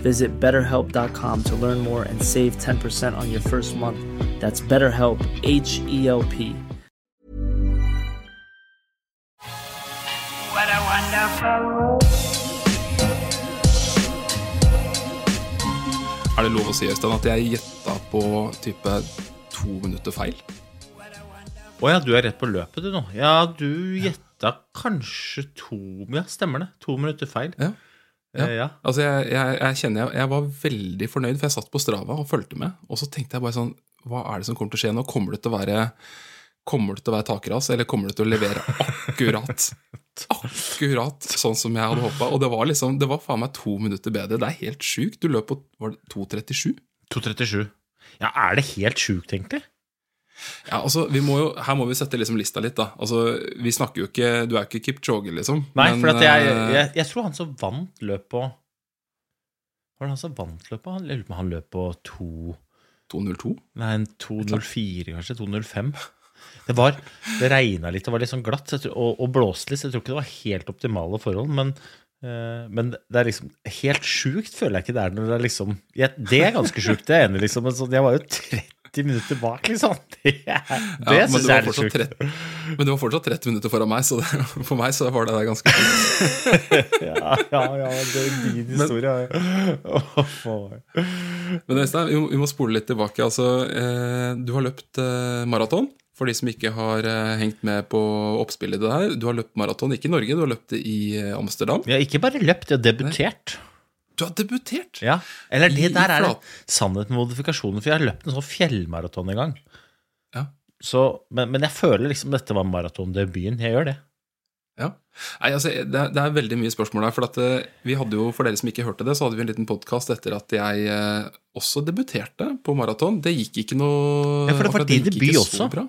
Visit betterhelp.com to learn more and save 10% on your first month. That's BetterHelp, H E L P. What a wonderful world. Er det lov å si Øystein, at jeg gjetta på type to minutter feil? Å ja, du er rett på løpet, du nå. Ja, du gjetta kanskje to Ja, stemmer det. To minutter feil. Ja. Ja. ja. Altså, jeg, jeg, jeg kjenner jeg, jeg var veldig fornøyd, for jeg satt på Strava og fulgte med. Og så tenkte jeg bare sånn Hva er det som kommer til å skje nå? Kommer det til å være Kommer det til å være takras, eller kommer det til å levere akkurat Akkurat sånn som jeg hadde håpa. Og det var liksom, det var faen meg to minutter bedre. Det er helt sjukt. Du løp på var det 2.37? 2.37. Ja, er det helt sjukt, egentlig? Ja, altså, vi må jo, Her må vi sette liksom lista litt, da. Altså, vi snakker jo ikke Du er jo ikke Kipchoge, liksom. Nei, men, for at jeg, eh, jeg, jeg tror han som vant løp på Var det han som vant løpet? Han, jeg lurer på om han løp på 2 2.02? Nei, 2.04, kanskje? 2.05? Det var, det regna litt, det var litt sånn glatt tror, og, og blåste litt, så jeg tror ikke det var helt optimale forhold. Men, eh, men det er liksom helt sjukt, føler jeg ikke det er når det er liksom jeg, Det er ganske sjukt, det er jeg enig liksom. Men sånn, jeg var jo 30 minutter bak, liksom. Det, det Ja, syns jeg var er litt sjukt. 30, men du var fortsatt 30 minutter foran meg, så det, for meg så var det der ganske fint. Ja, ja, ja, det er din historie. Å, oh, Men Øystein, vi, vi må spole litt tilbake. Altså, eh, du har løpt eh, maraton. For de som ikke har eh, hengt med på oppspillet i det her. Du har løpt maraton ikke i Norge, du har løpt det i eh, Amsterdam. Jeg har ikke bare løpt, jeg har debutert. Du har debutert! Ja, Eller det der er det flat- sannhet med modifikasjoner, for jeg har løpt en sånn fjellmaraton en gang. Ja. Så, men, men jeg føler liksom dette var maratondebuten. Jeg gjør det. Ja. Nei, altså, det, er, det er veldig mye spørsmål der. For at, eh, vi hadde jo, for dere som ikke hørte det, så hadde vi en liten podkast etter at jeg eh, også debuterte på maraton. Det gikk ikke noe Ja, for det var din debut også. bra.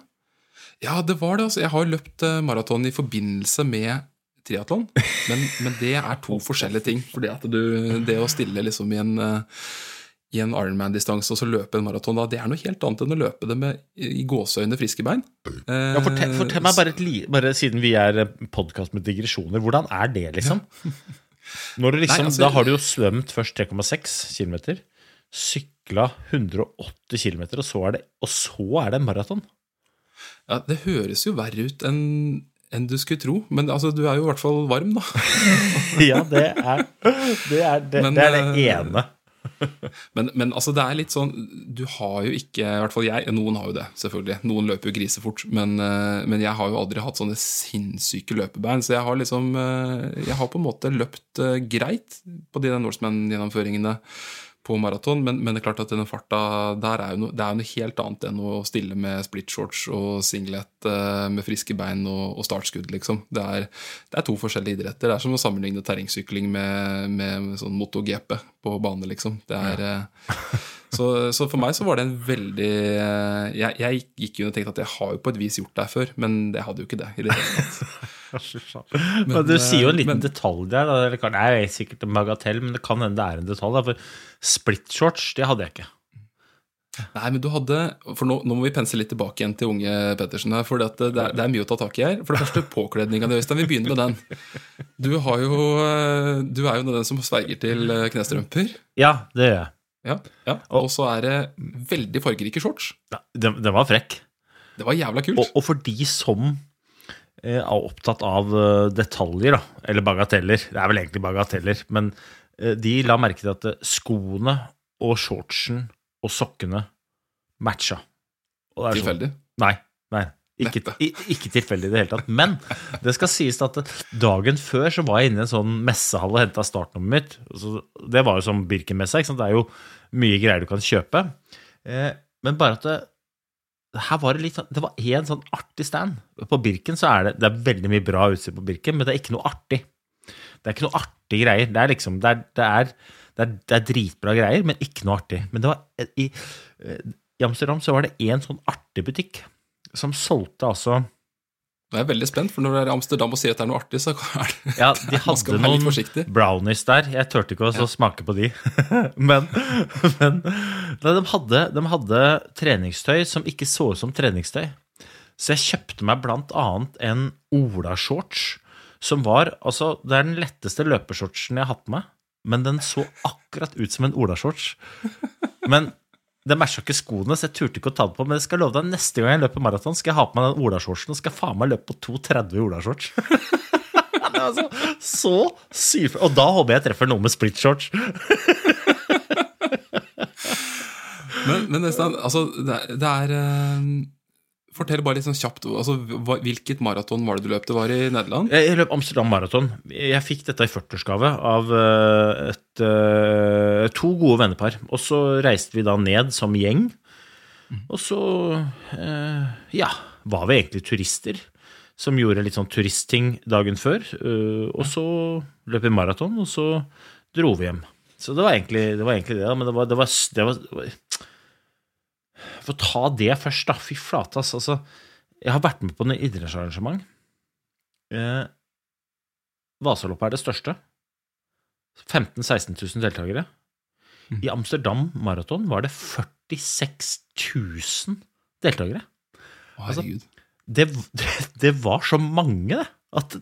Ja, det var det. altså. Jeg har løpt eh, maraton i forbindelse med triatlon, men, men det er to forskjellige ting. Fordi at du, det å stille liksom i en eh, i en Ironman-distanse og så løpe en maraton, da, det er noe helt annet enn å løpe det med i gåseøyne friske bein. Ja, fortell, fortell meg bare, et li, bare siden vi er podkast med digresjoner, hvordan er det, liksom? Når du liksom Nei, altså- da har du jo svømt først 3,6 km, sykla 180 km, og så er det, og så er det en maraton. Ja, Det høres jo verre ut enn enn du skulle tro, men altså, du er jo i hvert fall varm, da. Ja, det er det, er, det, Men, det, er det eh, ene. Men, men altså, det er litt sånn Du har jo ikke, i hvert fall jeg Noen har jo det, selvfølgelig. Noen løper jo grisefort. Men, eh, men jeg har jo aldri hatt sånne sinnssyke løpebein. Så jeg har liksom eh, Jeg har på en måte løpt greit på de Norseman-gjennomføringene på maraton, men, men det er klart at denne farta der er jo noe, det er jo noe helt annet enn å stille med splitshorts og singlet eh, med friske bein og, og startskudd, liksom. Det er, det er to forskjellige idretter. Det er som å sammenligne terrengsykling med, med sånn MotoGP på bane, liksom. Det er eh, så, så for meg så var det en veldig eh, Jeg, jeg gikk jo og tenkte at jeg har jo på et vis gjort det her før, men jeg hadde jo ikke det. i det hele tatt. Men, du sier jo en eh, liten men- detalj der. Da. Det er sikkert en bagatell, men det kan hende det er en detalj. Da. For splitshorts, det hadde jeg ikke. Nei, men du hadde For nå, nå må vi pense litt tilbake igjen til unge Pettersen her. For det, er, det er mye å ta tak i her. For det første, påkledninga di, Øystein. Vi begynner med den. Du, har jo, eh, du er jo den som sverger til eh, knestrømper. Ja, det gjør jeg. Ja, ja. Og så er det veldig fargerike shorts. Ja, Den, den var frekk. Det var jævla kult. Og, og for de som er opptatt av eh, detaljer, da, eller bagateller Det er vel egentlig bagateller, men eh, de la merke til at eh, skoene og shortsen og sokkene matcha. Og det sånn- Tilfeldig. Nei, nei. Ikke, ikke tilfeldig i det hele tatt. Men det skal sies at dagen før så var jeg inne i en sånn messehall og henta startnummeret mitt. Det var jo som Birken-messa. Det er jo mye greier du kan kjøpe. Eh, men bare at her var det litt sånn Det var én sånn artig stand. På Birken så er det, det er veldig mye bra utstyr på Birken, men det er ikke noe artig. Det er ikke noe artig greier. Det er liksom Det er, det er, det er, det er dritbra greier, men ikke noe artig. Men det var i, i Amsterdam så var det én sånn artig butikk som solgte altså Nå er jeg veldig spent, for når du er i Amsterdam og sier at det er noe artig, så er det Ja, de hadde noen brownies der. Jeg turte ikke å ja. smake på de. men men nei, de, hadde, de hadde treningstøy som ikke så ut som treningstøy. Så jeg kjøpte meg blant annet en Ola-shorts, som var Altså, det er den letteste løpeshortsen jeg har hatt på meg, men den så akkurat ut som en Ola-shorts. Men det matcha ikke skoene, så jeg turte ikke å ta det på. Men jeg skal love deg, neste gang jeg løper maraton, skal jeg ha på meg den Ola-shortsen og skal faen meg løpe på 2,30 i olashorts. altså, så, syv... Og da håper jeg jeg treffer noe med split-shorts. Men, men nesten, altså, det er, det er eh, Fortell bare litt sånn kjapt altså, Hvilket maraton var det du løp? Det var i Nederland? Jeg løp Amsterdam Maraton. Jeg fikk dette i 40-årsgave av eh, et, eh, to gode vennepar. Og så reiste vi da ned som gjeng. Og så eh, ja, var vi egentlig turister som gjorde litt sånn turistting dagen før. Og så løp vi maraton, og så dro vi hjem. Så det var egentlig det, var egentlig det men det var, det var, det var For å ta det først, da. Fy flate. Altså, jeg har vært med på noe idrettsarrangement. Eh, Vasaloppet er det største. 15 000-16 000 deltakere. I Amsterdam Maraton var det 46 000 deltakere. Altså. Det, det, var så mange, det. At,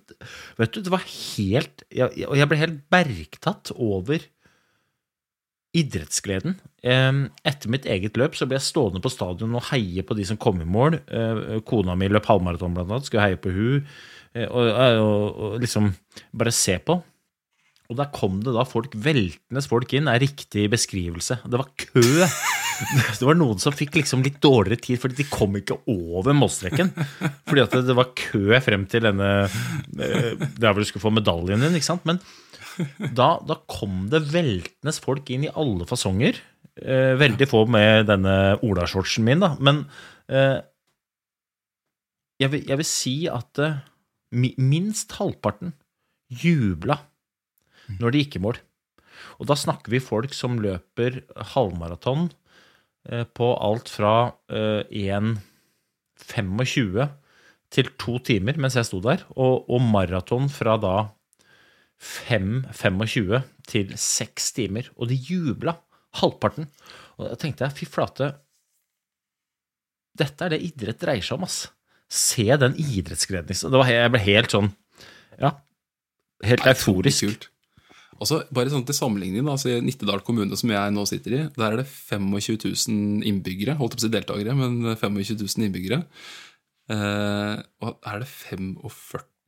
vet du, det var helt jeg, Og jeg ble helt bergtatt over idrettsgleden. Etter mitt eget løp så ble jeg stående på stadion og heie på de som kom i mål. Eh, Kona mi løp halvmaraton, blant annet. Skulle heie på hun eh, og, og, og liksom bare se på. Og der kom det da folk, veltende folk inn, er riktig beskrivelse. Det var kø. Det var noen som fikk liksom litt dårligere tid, fordi de kom ikke over målstreken. Fordi at det, var kø frem til denne eh, Der hvor du skulle få medaljen din, ikke sant. Men da, da kom det veltende folk inn i alle fasonger. Eh, veldig få med denne Ola-shortsen min, da. Men eh, jeg, vil, jeg vil si at eh, minst halvparten jubla når de gikk i mål. Og da snakker vi folk som løper halvmaraton eh, på alt fra eh, 1,25 til to timer mens jeg sto der, og, og maraton fra da 5,25 til 6 timer. Og de jubla, halvparten. Og da tenkte jeg, fy flate, dette er det idrett dreier seg om, ass. Se den idrettsgleden. liksom. Det var, jeg ble helt sånn, ja, helt Nei, euforisk. kult. Altså, bare sånn til sammenligning, da, altså i Nittedal kommune, som jeg nå sitter i, der er det 25 000 innbyggere. Holdt opp på å si deltakere, men 25 000 innbyggere. Eh, og er det 45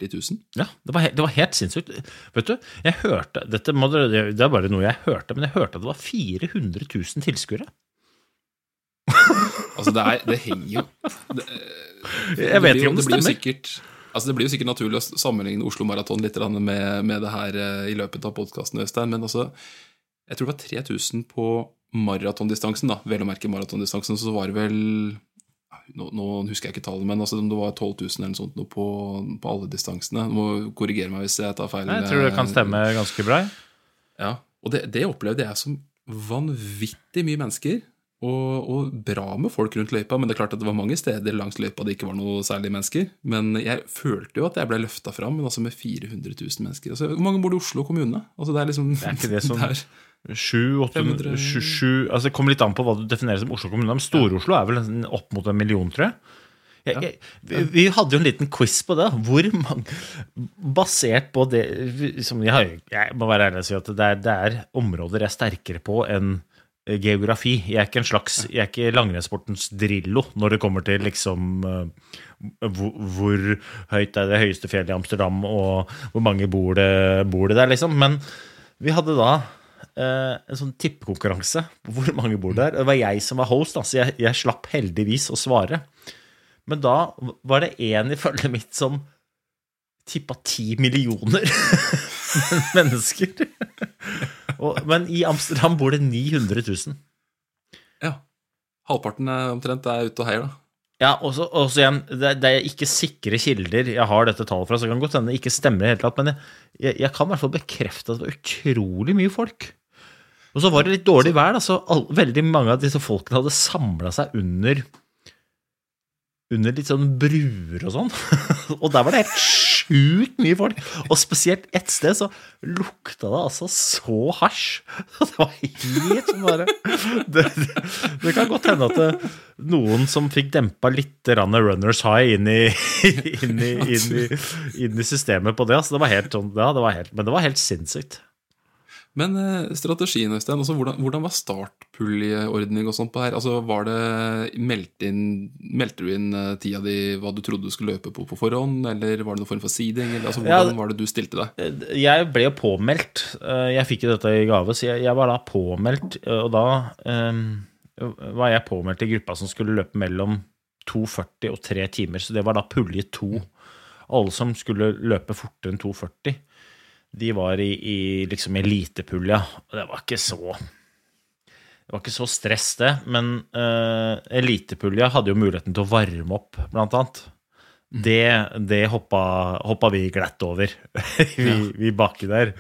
000? Ja, det var, det var helt sinnssykt. Vet du, jeg hørte dette Det er bare noe jeg hørte, men jeg hørte at det var 400 000 tilskuere. Altså, det, er, det henger jo det, Jeg vet ikke om det blir stemmer. Sikkert, altså det blir jo sikkert naturlig å sammenligne Oslo Maraton litt med, med det her eh, i løpet av podkasten, Øystein, men altså Jeg tror det var 3000 på maratondistansen, da. Vel å merke maratondistansen, så var det vel nå, nå, husker jeg ikke tallene, men altså, det var 12 000 eller sånt på, på alle distansene. Du må korrigere meg hvis jeg tar feil. Jeg tror det kan stemme ganske bra. Ja, og det, det opplevde jeg som vanvittig mye mennesker. Og, og, bra med folk rundt løypa, men det er klart at det var mange steder langs løypa det ikke var noe særlig mennesker. Men jeg følte jo at jeg ble løfta fram, men altså med 400 000 mennesker. Altså, hvor mange bor det i Oslo kommune? Altså det, er liksom, det er ikke det som... Der. 700 altså Det kommer litt an på hva du definerer som Oslo kommune. Men Stor-Oslo er vel opp mot en million, tror jeg. Jeg, jeg, vi, vi hadde jo en liten quiz på det. Hvor mange Basert på det som jeg, har, jeg må være ærlig og si at det er, det er, områder jeg er sterkere på enn geografi. Jeg er ikke en slags, jeg er ikke langrennssportens Drillo når det kommer til liksom eh, hvor, hvor, høyt er det høyeste fjellet i Amsterdam, og hvor mange bor det, bor det der, liksom. Men vi hadde da en sånn tippekonkurranse på hvor mange bor der. Det var jeg som var host, da, så jeg, jeg slapp heldigvis å svare. Men da var det en i følget mitt som tippa ti millioner mennesker. Og, men i Amsterdam bor det 900 000. Ja. Halvparten er omtrent er ute og heier, da. Ja, også, også igjen, det, det er ikke sikre kilder jeg har dette tallet fra, så det kan godt hende det ikke stemmer i det hele tatt, men jeg, jeg, jeg kan i hvert fall bekrefte at det var utrolig mye folk. Og så var det litt dårlig vær, da, så all, veldig mange av disse folkene hadde samla seg under under litt sånn bruer og sånn. Og der var det helt sjukt mye folk. Og spesielt ett sted så lukta det altså så hasj. Det var helt sånn bare det, det, det kan godt hende at det, noen som fikk dempa litt runners high inn i, inn, i, inn, i, inn i systemet på det. Altså det var helt sånn, ja, det var helt, men det var helt sinnssykt. Men eh, strategien, Øystein, altså, hvordan, hvordan var startpuljeordning og sånt på her? Altså, var det, meldte, inn, meldte du inn eh, tida di hva du trodde du skulle løpe på på forhånd, eller var det noen form for seeding? Eller, altså, Ja, hvordan var det du stilte deg? Jeg ble jo påmeldt. Eh, Jeg fikk jo dette i gave, så jeg, jeg var da påmeldt. eh, Og da um, var jeg påmeldt i gruppa som skulle løpe mellom 2,40 og 3 timer. Så det var da pulje 2. Alle som skulle løpe fortere enn 2,40, de var i, i liksom elitepulja. Og det var ikke så det var ikke så stress, det. Men uh, elitepulja hadde jo muligheten til å varme opp, blant annet. Det, det hoppa, hoppa vi glatt over, vi, vi baki der.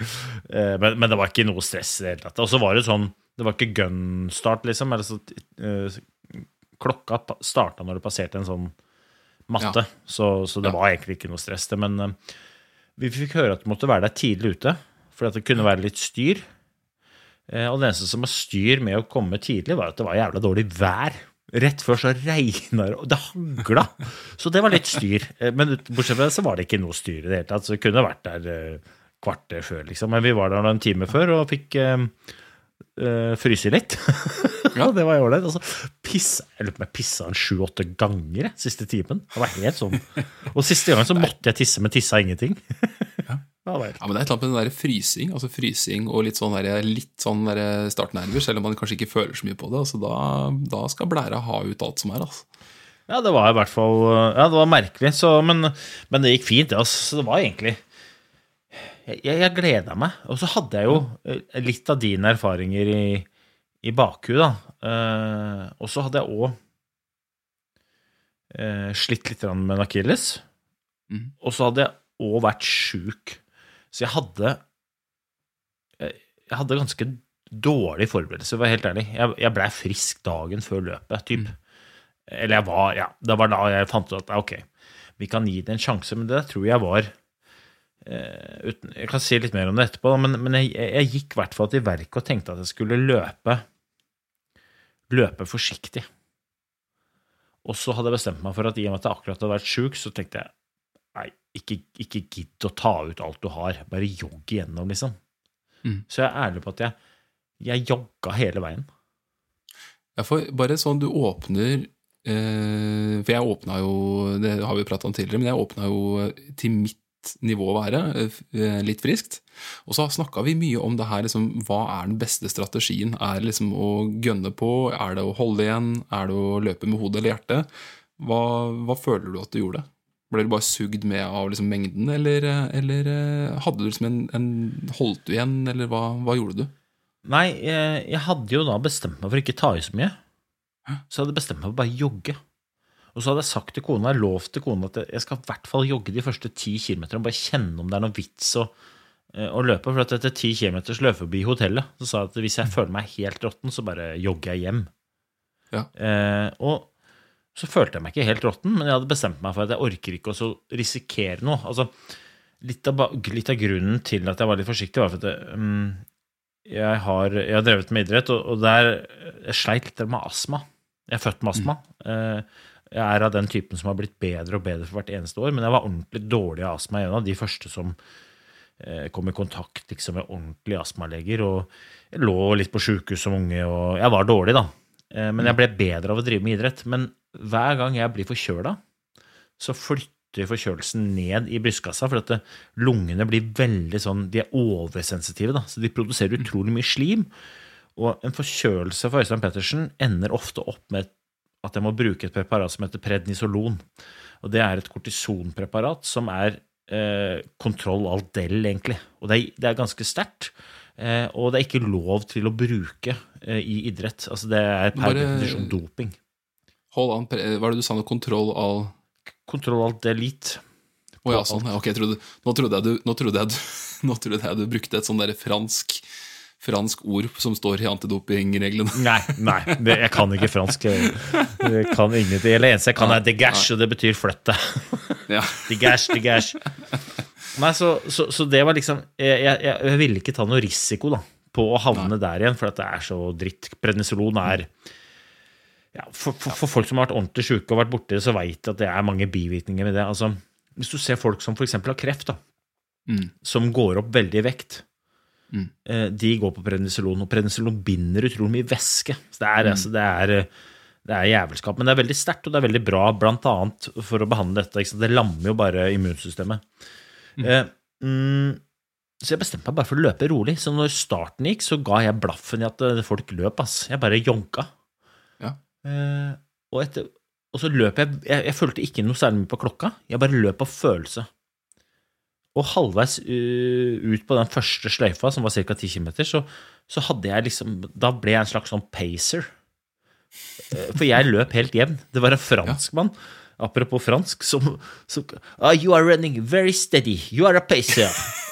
Uh, men, men det var ikke noe stress i det hele tatt. Og så var det sånn Det var ikke gunstart, liksom. Eller så, uh, klokka starta når du passerte en sånn matte, så, så det Ja. var egentlig ikke noe stress. Det, men eh, vi fikk høre at du måtte være der tidlig ute, for at det kunne være litt styr. Eh, Og det eneste som var styr med å komme tidlig, var at det var jævla dårlig vær. Rett før så regna det, og det hagla. Så det var litt styr. Eh, Men bortsett fra det så var det ikke noe styr i det hele tatt. Så vi kunne vært der eh, kvarter før, liksom. Men vi var der en time før og fikk eh, eh, fryse litt. Ja, det var ålreit. Og så pissa jeg lurer på om jeg pissa en sju-åtte ganger jeg, siste timen. Det var helt sånn. Og siste gang så måtte jeg tisse, men tissa ingenting. Ja, Ja, Ja, men Det er et eller annet med den der frysing altså frysing og litt sånn, der, litt sånn der startnerver, selv om man kanskje ikke føler så mye på det. altså Da, da skal blæra ha ut alt som er. altså. Ja, det var i hvert fall Ja, det var merkelig, så, men, men det gikk fint. det, så det var egentlig Jeg, jeg gleda meg. Og så hadde jeg jo eh, litt av dine erfaringer i, i bakhuet, da. Eh, og så hadde jeg òg eh, slitt litt med en akilles. Mm. Og så hadde jeg òg vært sjuk. Så jeg hadde jeg, jeg hadde ganske dårlig forberedelse, for å være helt ærlig. Jeg, jeg blei frisk dagen før løpet, typ. Eller jeg var Ja, det var da jeg fant ut at ok, vi kan gi det en sjanse, men det tror jeg var eh, uten, Jeg kan si litt mer om det etterpå, men, men jeg, jeg gikk i hvert fall til verket og tenkte at jeg skulle løpe løpe forsiktig. Og så hadde jeg bestemt meg for at i og med at jeg akkurat hadde vært sjuk, så tenkte jeg nei, ikke, ikke gidd å ta ut alt du har, bare jogg igjennom, liksom. Mm. Så jeg er ærlig på at jeg, jeg jogga hele veien. Ja, for bare sånn du åpner eh, For jeg åpna jo Det har vi prata om tidligere, men jeg åpna jo til mitt nivå å være, eh, litt friskt. Og så snakka vi mye om det her, liksom, hva er den beste strategien? Er det liksom å gønne på? Er det å holde igjen? Er det å løpe med hodet eller hjertet? Hva, hva føler du at du gjorde? Ble du bare sugd med av liksom mengden, eller, eller eh, hadde du liksom en, en Holdt du igjen, eller hva, hva gjorde du? Nei, jeg, hadde jo da bestemt meg for ikke ta i så mye. Så jeg hadde bestemt meg for bare jogge. Og så hadde jeg sagt til kona, lovt til kona at jeg skal i hvert fall jogge de første ti kilometerne og bare kjenne om det er noe vits å, eh, å løpe. For at etter ti kilometers løp forbi hotellet, så sa jeg at hvis jeg føler meg helt råtten, så bare jogger jeg hjem. Ja. Eh, og så følte jeg meg ikke helt råtten, men jeg hadde bestemt meg for at jeg orker ikke å risikere noe. Altså, litt av, litt av grunnen til at jeg var litt forsiktig, var for at jeg, mm, jeg, har, jeg har drevet med idrett, og, og der jeg sleit litt med astma. Jeg er født med astma. Eh, Jeg er av den typen som har blitt bedre og bedre for hvert eneste år, men jeg var ordentlig dårlig av astma. En av de første som eh, kom i kontakt liksom, med ordentlige astmaleger. Og jeg lå litt på sjukehus som unge, og jeg var dårlig, da. Eh, Men jeg ble bedre av å drive med idrett. Men hver gang jeg blir forkjøla, så flytter forkjølelsen ned i brystkassa, for at lungene blir veldig sånn De er oversensitive, da, så de produserer utrolig mye slim. Og en forkjølelse for Øystein Pettersen ender ofte opp med et at jeg må bruke et preparat som heter prednisolon. Og det er et kortisonpreparat som er eh, kontroll alt del, egentlig. Og det er, det er ganske sterkt. Eh, og det er ikke lov til å bruke eh, i idrett. Altså det er per Bare- definisjon doping. Hold an, hva er det du sa nå? Kontroll al Kontroll alt delete. Å ja, sånn. Ja, ok, trodde, nå, trodde jeg du, nå, trodde jeg du, nå trodde jeg du brukte et sånn der fransk, fransk ord som står i antidopingreglene. Nei, nei, det, jeg kan ikke fransk. Jeg, kan ingenting. Eller eneste jeg kan, er degash, og det betyr flytt deg. Ja. Dégage, dégage. Nei, så, så, så det var liksom jeg, jeg, jeg ville ikke ta noe risiko da, på å havne der igjen, for at det er så dritt. Prednisolon er ja, for, for, for folk som har vært ordentlig syke og vært borti det, så veit at det er mange bivirkninger med det. Altså, hvis du ser folk som f.eks. har kreft, da, Mm. som går opp veldig i vekt, Mm. eh, de går på prednisolon, og prednisolon binder utrolig mye væske. Så det er, altså, det er, eh, det er jævelskap. Men det er veldig sterkt, og det er veldig bra annet for å behandle dette. Det lammer jo bare immunsystemet. Eh, mm, så jeg bestemte meg bare for å løpe rolig. Så når starten gikk, så ga jeg blaffen i at eh, folk løp. ass. Jeg bare jonka. Ja. Eh, og, etter, og så løp jeg, jeg Jeg følte ikke noe særlig mye på klokka. Jeg bare løp av følelse. Og halvveis uh, ut på den første sløyfa, som var ca. 10 km, så, så hadde jeg liksom Da ble jeg en slags sånn pacer. Eh, For jeg løp helt jevn. Det var en franskmann, apropos fransk, som, som ah, You are running very steady. You are a pacer.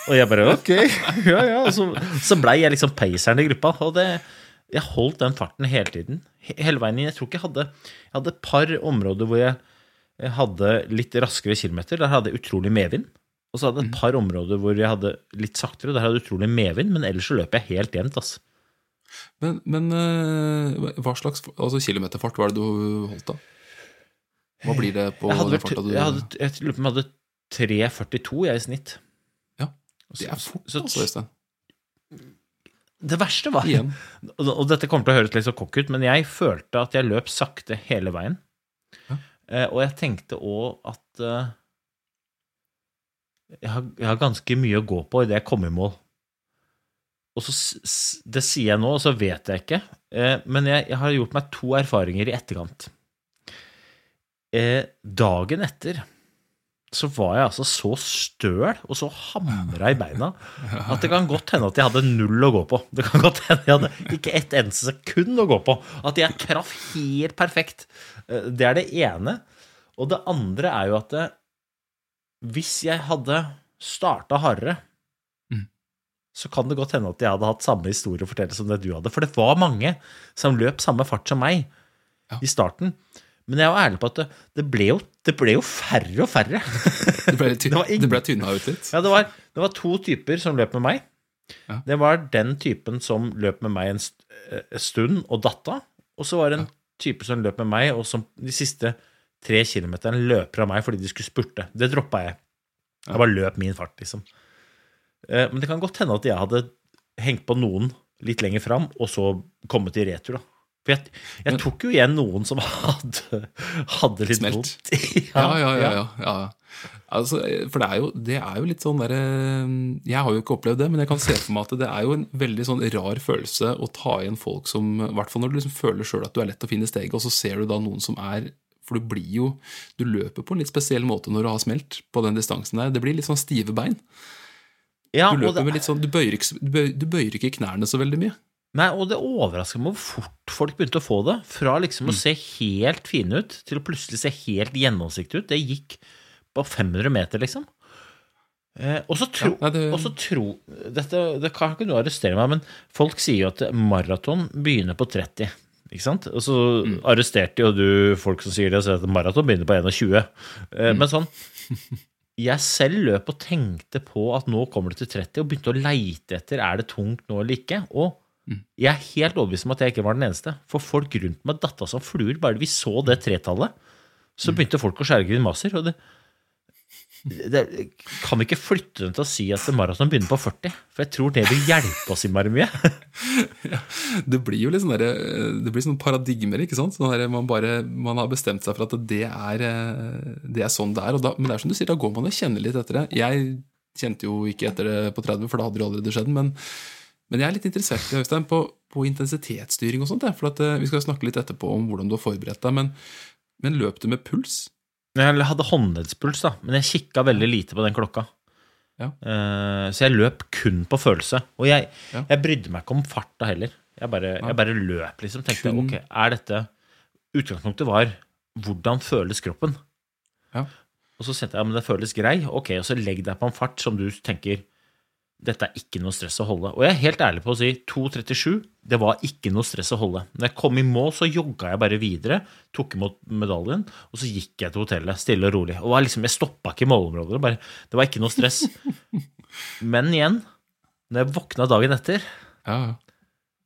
Og jeg bare ok, ja, ja. Så, så blei jeg liksom paceren i gruppa. Og det, jeg holdt den farten hele tiden. Hele veien inn. Jeg tror ikke jeg hadde Jeg hadde et par områder hvor jeg, jeg hadde litt raskere kilometer. Der hadde jeg utrolig medvind. Og så hadde jeg et par områder hvor jeg hadde litt saktere. Der hadde jeg utrolig medvind, men ellers så løp jeg helt jevnt. Altså. Men, men eh, hva slags altså, kilometerfart var det du holdt da? Hva blir det på Jeg hadde, den farta du jeg hadde, jeg lurer på om jeg hadde 3,42 jeg i snitt. Ja, Det er fort, Så- altså, Øystein. Det verste var Igjen. og, og dette kommer til å høres litt så kokk ut, men jeg følte at jeg løp sakte hele veien. Ja. Eh, og jeg tenkte òg at eh, jeg, har, jeg har ganske mye å gå på idet jeg kommer i mål. Og så, Det sier jeg nå, og så vet jeg ikke. Eh, men jeg, jeg har gjort meg to erfaringer i etterkant. Eh, dagen etter så var jeg altså så støl og så hamra i beina at det kan godt hende at jeg hadde null å gå på. Det kan godt hende jeg hadde ikke ett eneste sekund å gå på. At jeg traff helt perfekt. Eh, Det er det ene. Og det andre er jo at det, hvis jeg hadde starta hardere, Mm. så kan det godt hende at jeg hadde hatt samme historie å fortelle som det du hadde. For det var mange som løp samme fart som meg Ja. i starten. Men jeg var ærlig på at det, det, ble, jo, det ble jo færre og færre. Det ble, ty- tynna ut litt. Ja, det var, det var to typer som løp med meg. Ja. Det var den typen som løp med meg en eh, stund og datt av. Og så var det en type som løp med meg, og som de siste tre kilometeren løp fra meg fordi de skulle spurte. Det droppa jeg. Jeg bare løp min fart, liksom. Eh, Men det kan godt hende at jeg hadde hengt på noen litt lenger fram, og så kommet i retur, da. For jeg, jeg Men- tok jo igjen noen som hadde, hadde litt Smelt. vondt. Ja, ja, ja. ja, ja. Altså, for det er, jo, det er jo litt sånn derre Jeg har jo ikke opplevd det, men jeg kan se for meg at det er jo en veldig sånn rar følelse å ta igjen folk som I hvert fall når du liksom føler sjøl at du er lett å finne steget, og så ser du da noen som er For du blir jo Du løper på en litt spesiell måte når du har smelt på den distansen der. Det blir litt sånn stive bein. Ja, Du løper det- med litt sånn Du bøyer ikke, du bøyer, du bøyer ikke knærne så veldig mye. Nei, og det overrasker meg hvor fort folk begynte å få det. Fra liksom Mm. å se helt fine ut, til å plutselig se helt gjennomsiktig ut. Det gikk på 500 meter, liksom. Eh, og så tro, Ja, det- og så tro dette, Det kan ikke du arrestere meg, men folk sier jo at maraton begynner på 30. Ikke sant? Og så Mm. arresterte jo du folk som sier det, og sier at maraton begynner på 21. Eh, Mm. Men sånn jeg selv løp og tenkte på at nå kommer det til 30, og begynte å leite etter er det tungt nå eller ikke. Og Mm. jeg er helt overbevist om at jeg ikke var den eneste. For folk rundt meg datt av som fluer. Bare vi så det tretallet, så begynte folk å skjære grimaser. Og det, det kan vi ikke flytte dem til å si at maraton begynner på 40. For jeg tror det vil hjelpe oss innmari mye. Det blir jo litt sånn derre- Det blir sånn paradigmer, ikke sant? Sånn man, bare, man har bestemt seg for at det er, eh, det er sånn det er. Og da, men det er som du sier, da går man og kjenner litt etter det. Jeg kjente jo ikke etter det på 30, for da hadde det allerede skjedd. Men Men jeg er litt interessert Øystein, på, på intensitetsstyring og sånt. For at, eh, vi skal snakke litt etterpå om hvordan du har forberedt deg. Men, men løp du med puls? Jeg hadde håndleddspuls, da, men jeg kikka veldig lite på den klokka. Ja. Uh, så jeg løp kun på følelse. Og jeg, Ja. jeg brydde meg ikke om farta heller. Jeg bare, jeg bare løp, liksom. Tenkte ok, er dette Utgangspunktet var hvordan føles kroppen? Ja. Og så kjente jeg men det føles grei. Ok, og så legg deg på en fart som du tenker dette er ikke noe stress å holde. Og jeg er helt ærlig på å si 2.37, det var ikke noe stress å holde. Når jeg kom i mål, så jogga jeg bare videre, tok imot medaljen, og så gikk jeg til hotellet, stille og rolig. Og var liksom, jeg stoppa ikke i målområdet. Bare, det var ikke noe stress. Men igjen, når jeg våkna dagen etter Ja, ja.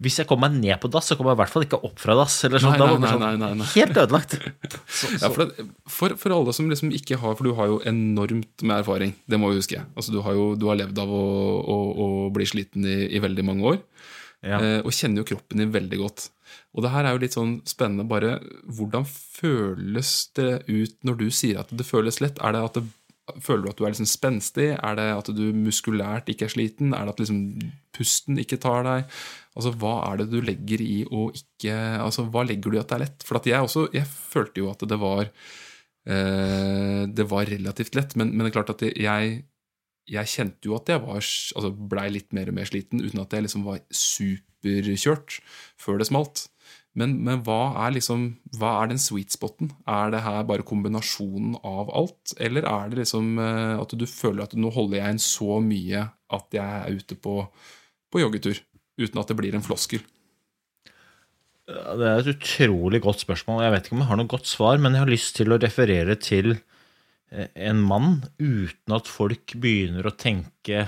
Hvis jeg kommer meg ned på dass, så kommer jeg i hvert fall ikke opp fra dass. Eller sånn. Nei, nei, nei, sånn, nei, nei, nei. Helt ødelagt. Så, Ja, for, det, for, for alle som liksom ikke har For du har jo enormt med erfaring, det må vi huske. Altså, du har jo du har levd av å, å, å bli sliten i, i veldig mange år, ja. eh, og kjenner jo kroppen din veldig godt. Og det her er jo litt sånn spennende bare Hvordan føles det ut når du sier at det føles lett? Er det at det, Føler du at du er liksom spenstig? Er det at du muskulært ikke er sliten? Er det at liksom pusten ikke tar deg? Altså, Hva er det du legger i å ikke Altså, Hva legger du i at det er lett? For jeg også, jeg følte jo at det var eh, Det var relativt lett, men, men det er klart at jeg jeg kjente jo at jeg var, altså blei litt mer og mer sliten, uten at jeg liksom var superkjørt før det smalt. Men, men hva er liksom, hva er den sweet spoten? Er det her bare kombinasjonen av alt, eller er det liksom eh, at du føler at nå holder jeg inn så mye at jeg er ute på, på joggetur, uten at det blir en floskel? Det er et utrolig godt spørsmål. Jeg vet ikke om jeg har noe godt svar, men jeg har lyst til å referere til eh, en mann uten at folk begynner å tenke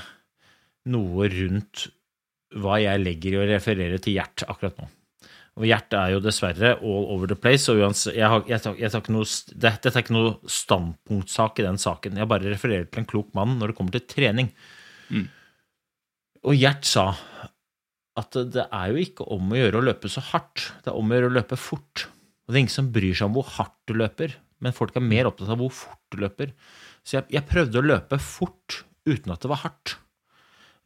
noe rundt hva jeg legger i å referere til Gjert akkurat nå. Og hjertet er jo dessverre all over the place. og jeg har, jeg tar, jeg tar noe, det, Dette er ikke noe standpunktsak i den saken. Jeg bare refererer til en klok mann når det kommer til trening. Og Gjert sa at det er jo ikke om å gjøre å løpe så hardt, det er om å gjøre å løpe fort. Og det er ingen som bryr seg om hvor hardt du løper, men folk er mer opptatt av hvor fort du løper. Så jeg, jeg prøvde å løpe fort uten at det var hardt.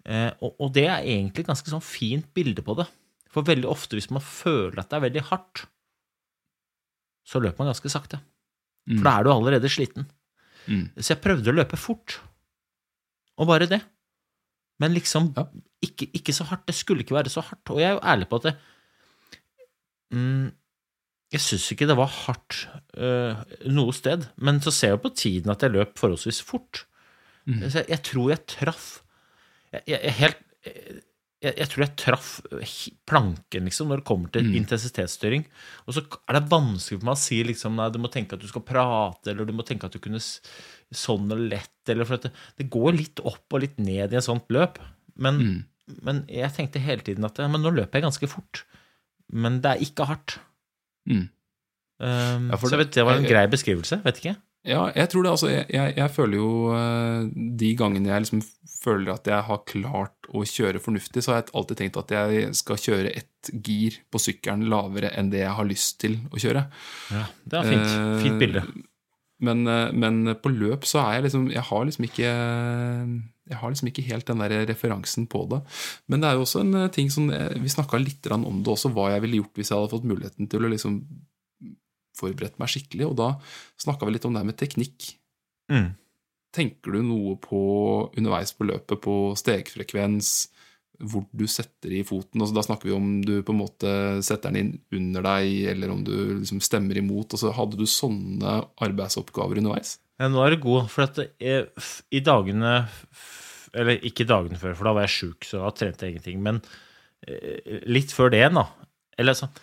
Eh, og, og det er egentlig et ganske sånn fint bilde på det. For veldig ofte hvis man føler at det er veldig hardt, så løper man ganske sakte. For da er du allerede sliten. Mm. Så jeg prøvde å løpe fort. Og bare det. Men liksom Ja. ikke, ikke så hardt. Det skulle ikke være så hardt. Og jeg er jo ærlig på at det mm, Jeg syns ikke det var hardt øh, noe sted. Men så ser jeg på tiden at jeg løp forholdsvis fort. Mm. Så jeg, jeg tror jeg traff jeg, jeg, helt, jeg, jeg tror jeg traff planken, liksom, når det kommer til Mm. intensitetsstyring. Og så er det vanskelig for meg å si liksom, nei, du må tenke at du skal prate, eller du må tenke at du kunne sånn eller lett, eller for at det, det går litt opp og litt ned i et sånt løp. Men, Mm. men jeg tenkte hele tiden at ja, men nå løper jeg ganske fort. Men det er ikke hardt. Mm. Um, Ja, for så jeg det- vet, det var en grei beskrivelse. Vet ikke. Ja, jeg tror det. Altså, jeg, jeg, jeg føler jo eh, De gangene jeg liksom føler at jeg har klart å kjøre fornuftig, så har jeg alltid tenkt at jeg skal kjøre ett gir på sykkelen lavere enn det jeg har lyst til å kjøre. Ja, det er fint. Eh, Fint bilde. Men, eh, men på løp så er jeg liksom Jeg har liksom ikke Jeg har liksom ikke helt den der referansen på det. Men det er jo også en eh, ting som Vi snakka litt om det også, hva jeg ville gjort hvis jeg hadde fått muligheten til å liksom forberedt meg skikkelig. Og da snakka vi litt om det her med teknikk. Mm. Tenker du noe på underveis på løpet, på stegfrekvens, hvor du setter i foten? Altså, da snakker vi om du på en måte setter den inn under deg, eller om du liksom stemmer imot. Altså, hadde du sånne arbeidsoppgaver underveis? Ja, nå er du god, for at jeg, i dagene Eller ikke dagene før, for da var jeg sjuk, så da trente jeg ingenting. Men eh, litt før det igjen, da. Eller sånn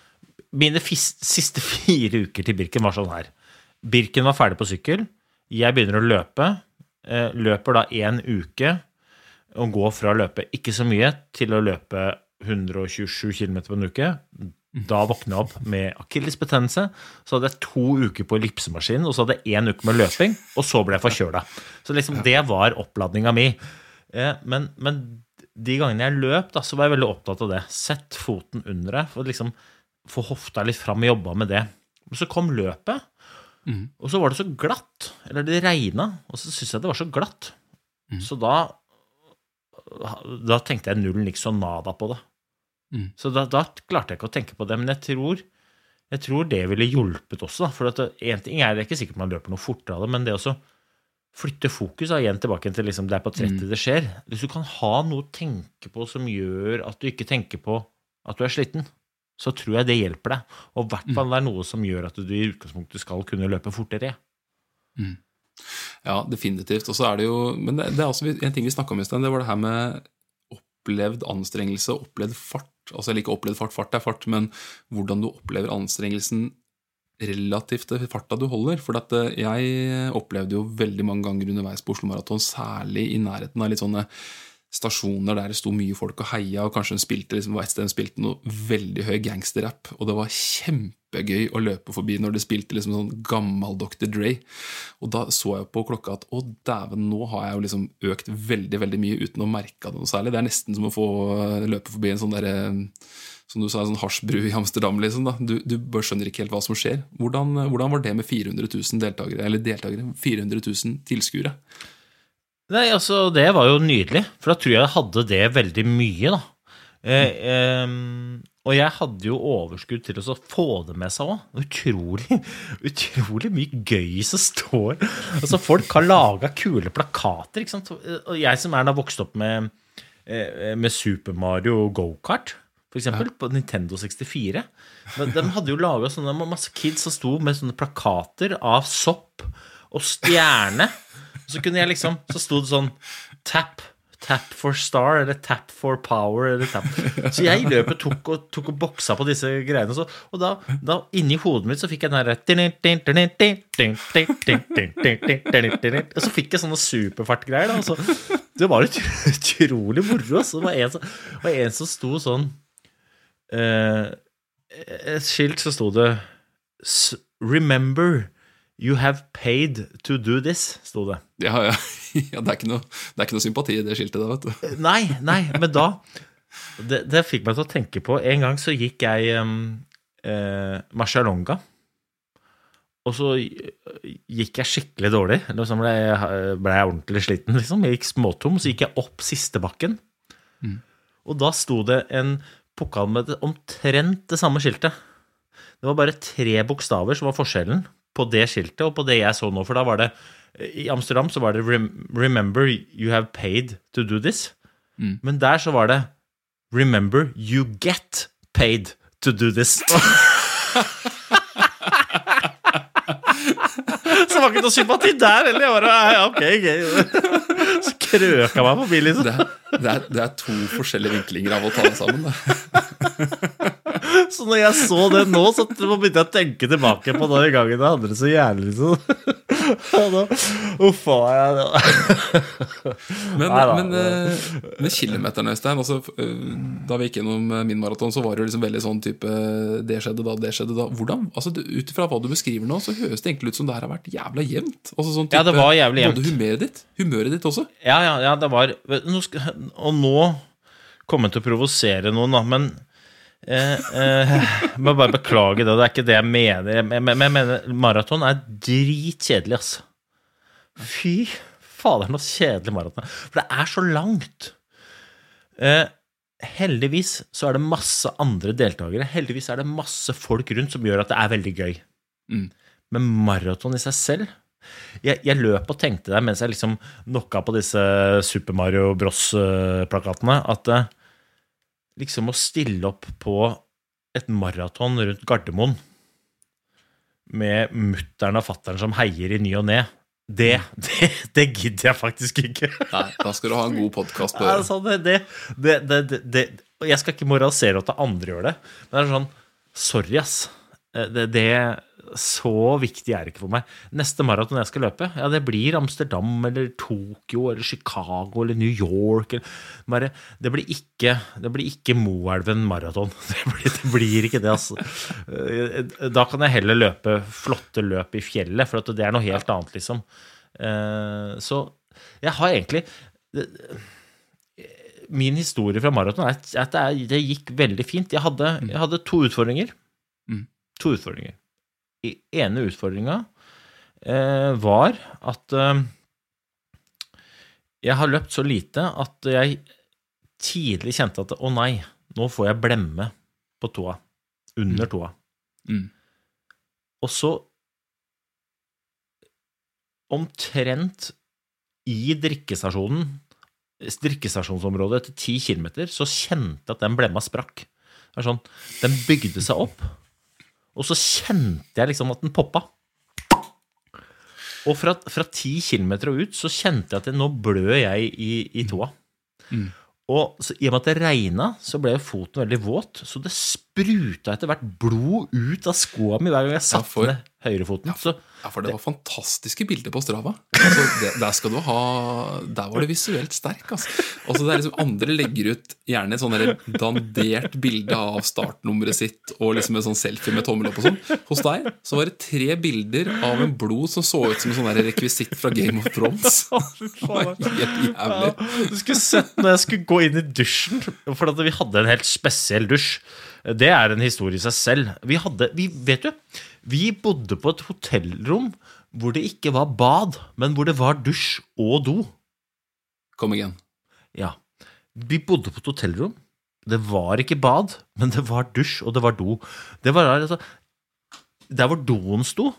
Mine siste fire uker til Birken var sånn her. Birken var ferdig på sykkel. Jeg begynner å løpe. Eh, løper da én uke og går fra å løpe ikke så mye til å løpe 127 km på en uke. Da våkna jeg opp med akillesbetennelse. Så hadde jeg to uker på ellipsemaskinen, og så hadde jeg én uke med løping, og så ble jeg forkjøla. Så liksom det var oppladninga mi. Eh, Men, men de gangene jeg løp, da, så var jeg veldig opptatt av det. Sett foten under deg, for liksom få hofta litt fram og jobba med det. Men så kom løpet, og så var det så glatt. Eller det regna, og så syntes jeg det var så glatt. Så da da tenkte jeg null niks og nada på det. Mm. Så da, da klarte jeg ikke å tenke på det. Men jeg tror, jeg tror det ville hjulpet også. da. For en ting er det er ikke sikkert man løper noe fortere av det, men det å flytte fokus da, igjen tilbake til liksom, det er på 30 det skjer. Hvis du kan ha noe å tenke på som gjør at du ikke tenker på at du er sliten, så tror jeg det hjelper deg. Og i hvert fall det er noe som gjør at du i utgangspunktet skal kunne løpe fortere. Ja, definitivt. Og så er det jo Men det, det er også en ting vi snakka om i sted, det var det her med opplevd anstrengelse, opplevd fart. Altså eller ikke opplevd fart, fart er fart, men hvordan du opplever anstrengelsen relativt til farta du holder. For at eh, jeg opplevde jo veldig mange ganger underveis på Oslo Maraton, særlig i nærheten av litt sånne stasjoner der det sto mye folk og heia, og kanskje hun spilte liksom, et sted hun spilte noe veldig høy gangsterrap, og det var kjempegøy å løpe forbi når det spilte liksom sånn gammel Dr. Dre. Og da så jeg på klokka at å dæven, nå har jeg jo liksom økt veldig veldig mye uten å merke det noe særlig. Det er nesten som å få eh, løpe forbi en sånn derre som du sa, en sånn hasjbru i Amsterdam. liksom. Du, du bare skjønner ikke helt hva som skjer. Hvordan, hvordan var det med 400 000 deltakere, eller deltakere, 400 000 tilskuere? Nei, altså, det var jo nydelig, for da tror jeg jeg hadde det veldig mye, da. Eh, eh, og jeg hadde jo overskudd til å få det med seg òg. Utrolig, utrolig mye gøy som står Altså, folk har laga kule plakater, ikke sant. Og jeg som er da vokst opp med, eh, med Super Mario Go-Kart, for eksempel, på Nintendo 64. Men de hadde jo laga sånne masse kids som sto med sånne plakater av sopp og stjerne. Så kunne jeg liksom Så sto det sånn Tap. Tap for star, eller tap for power, eller tap. Så jeg i løpet tok og, tok og boksa på disse greiene. Så, og da, da inni hodet mitt så fikk jeg den derre Og så fikk jeg sånne superfartgreier. da, og så- Det var ut- utrolig moro. Så Det var en det var en som sto sånn uh, Et skilt så sto det "S- Remember You have paid to do this, sto det. Ja, ja. ja det, er noe, det er ikke noe sympati i det skiltet der, vet du. Nei, nei, men da det, det fikk meg til å tenke på En gang så gikk jeg um, eh, Marcialonga. Og så gikk jeg skikkelig dårlig. Så ble jeg, ble jeg ordentlig sliten, liksom. Jeg gikk småtom, så gikk jeg opp siste bakken. Og da sto det en pokal med omtrent det samme skiltet. Det var bare tre bokstaver som var forskjellen på det skiltet og på det jeg så nå. For da var det I Amsterdam så var det 'Remember you have paid to do this'. Men der så var det 'Remember you get paid to do this'. så det var ikke noe sympati der heller. Jeg bare, ja, ok, ok. Så krøka meg forbi, liksom. Det det, er, det er to forskjellige vinklinger av å ta det sammen. Så når jeg så det nå, så begynte jeg å tenke tilbake på den gangen jeg hadde det så jævlig. Liksom. Uff a meg. Men, da. men, med kilometerne, kilometeren, Øystein altså, eh, Da vi gikk gjennom eh, min maraton, så var det jo liksom veldig sånn type Det skjedde da, det skjedde da. Hvordan, altså Ut ifra hva du beskriver nå, så høres det egentlig ut som det her har vært jævla jevnt. Altså, sånn Ja, det var jævlig jevnt. Både humøret ditt, humøret ditt også. Ja, ja, ja, det var nå skal, Og nå kommer jeg til å provosere noen, da, men eh, eh, Jeg må bare beklage det. Det er ikke det jeg mener. Jeg, men men jeg mener maraton er dritkjedelig, altså. Fy fader, noe kjedelig maraton. For det er så langt. Eh, heldigvis så er det masse andre deltakere. Heldigvis er det masse folk rundt som gjør at det er veldig gøy. Mm. Men maraton i seg selv jeg, jeg løp og tenkte der mens jeg liksom knocka på disse Super Mario Bros-plakatene, at eh, liksom å stille opp på et maraton rundt Gardermoen med mutter'n og fatter'n som heier i ny og ne, det, det, det gidder jeg faktisk ikke. Nei, Da skal du ha en god podkast på øret. Altså, det, det, jeg skal ikke moralisere at andre gjør det, men det er sånn Sorry, ass. Eh, Det, det Så viktig er det ikke for meg. Neste maraton jeg skal løpe, ja, det blir Amsterdam eller Tokyo eller Chicago eller New York. Eller, det blir ikke, det blir ikke Moelven maraton. Det blir, det blir ikke det, altså. Eh, Da kan jeg heller løpe flotte løp i fjellet, for at det er noe helt annet, liksom. Eh, Så jeg har egentlig min historie fra maraton er at det, det gikk veldig fint. Jeg hadde, jeg hadde to utfordringer. Mm. To utfordringer. Ene utfordringa eh, var at eh, jeg har løpt så lite at jeg tidlig kjente at å nei, nå får jeg blemme på tåa. Under tåa. Mm. Og så Omtrent i drikkestasjonen drikkestasjonsområdet etter ti kilometer, så kjente jeg at den blemma sprakk. Det er sånn, Den bygde seg opp, og så kjente jeg liksom at den poppa. Og fra, fra ti kilometer og ut så kjente jeg at jeg, nå blør jeg i, i tåa. Og så, i og med at det regna, så ble foten veldig våt, så det spruta etter hvert blod ut av skoa mi hver gang jeg satte for- ned høyrefoten. Så Ja, for det var fantastiske bilder på Strava. Altså, det, der skal du ha Der var det visuelt sterk, altså. altså det er liksom Andre legger ut gjerne et sånn der dandert bilde av startnummeret sitt og liksom en sånn selfie med tommel opp og sånn. Hos deg så var det tre bilder av en blod som så ut som en sånn der rekvisitt fra Game of Thrones. Det var helt jævlig. Du skulle sett når jeg skulle gå inn i dusjen, for at vi hadde en helt spesiell dusj. Det er en historie i seg selv. Vi hadde, vi, vet du, vi bodde på et hotellrom hvor det ikke var bad, men hvor det var dusj og do. Kom igjen. Ja. Vi bodde på et hotellrom. Det var ikke bad, men det var dusj, og det var do. Det var altså Der hvor doen sto,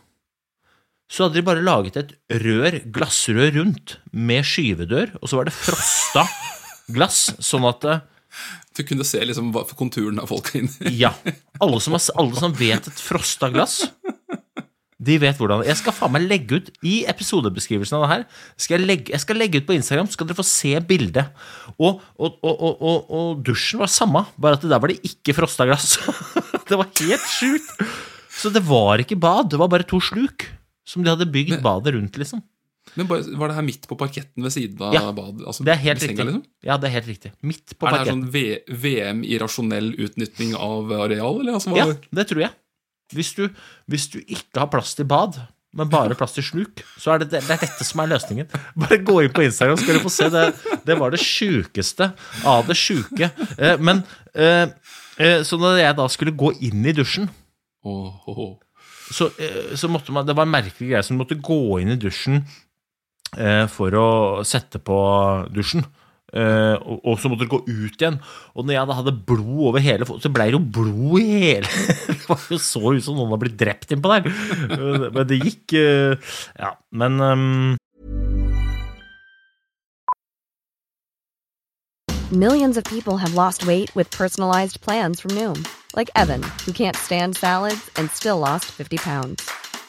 så hadde de bare laget et rør, glassrør rundt, med skyvedør, og så var det frosta glass, sånn at eh, Du kunne se liksom konturen av folka inni. Ja. Alle som, har, alle som vet et frosta glass, de vet hvordan Jeg skal faen meg legge ut i episodebeskrivelsen av det her. Skal jeg, legge, jeg skal legge ut på Instagram, så skal dere få se bildet. Og, og, og, og, dusjen var samme, bare at der var det ikke frosta glass. det var helt sjukt. Så det var ikke bad, det var bare to sluk som de hadde bygd badet rundt, liksom. Men Var det her midt på parketten ved siden av Ja, badet? Altså, Det er helt senga, riktig. Liksom? Ja, det er helt riktig. Midt på parketten. Er det her sånn VM i rasjonell utnytting av areal, eller? Altså, Ja, det tror jeg. Hvis du, hvis du ikke har plass til bad, men bare plass til sluk, så er det, det er dette som er løsningen. Bare gå inn på Instagram, skal du få se. Det, det var det sjukeste av det sjuke. Eh, Men eh, eh, Så når jeg da skulle gå inn i dusjen, så, så måtte man Det var en merkelig greie, så du måtte gå inn i dusjen for å sette på dusjen. Eh, og, og så måtte du gå ut igjen. Og når jeg da hadde blod over hele så ble det jo blod i hele Det var jo så ut som noen hadde blitt drept innpå der. Eh, Men det gikk eh, Ja, men um Millions of people have lost weight with personalized plans from Noom, like Evan, who can't stand salads and still lost 50 pounds.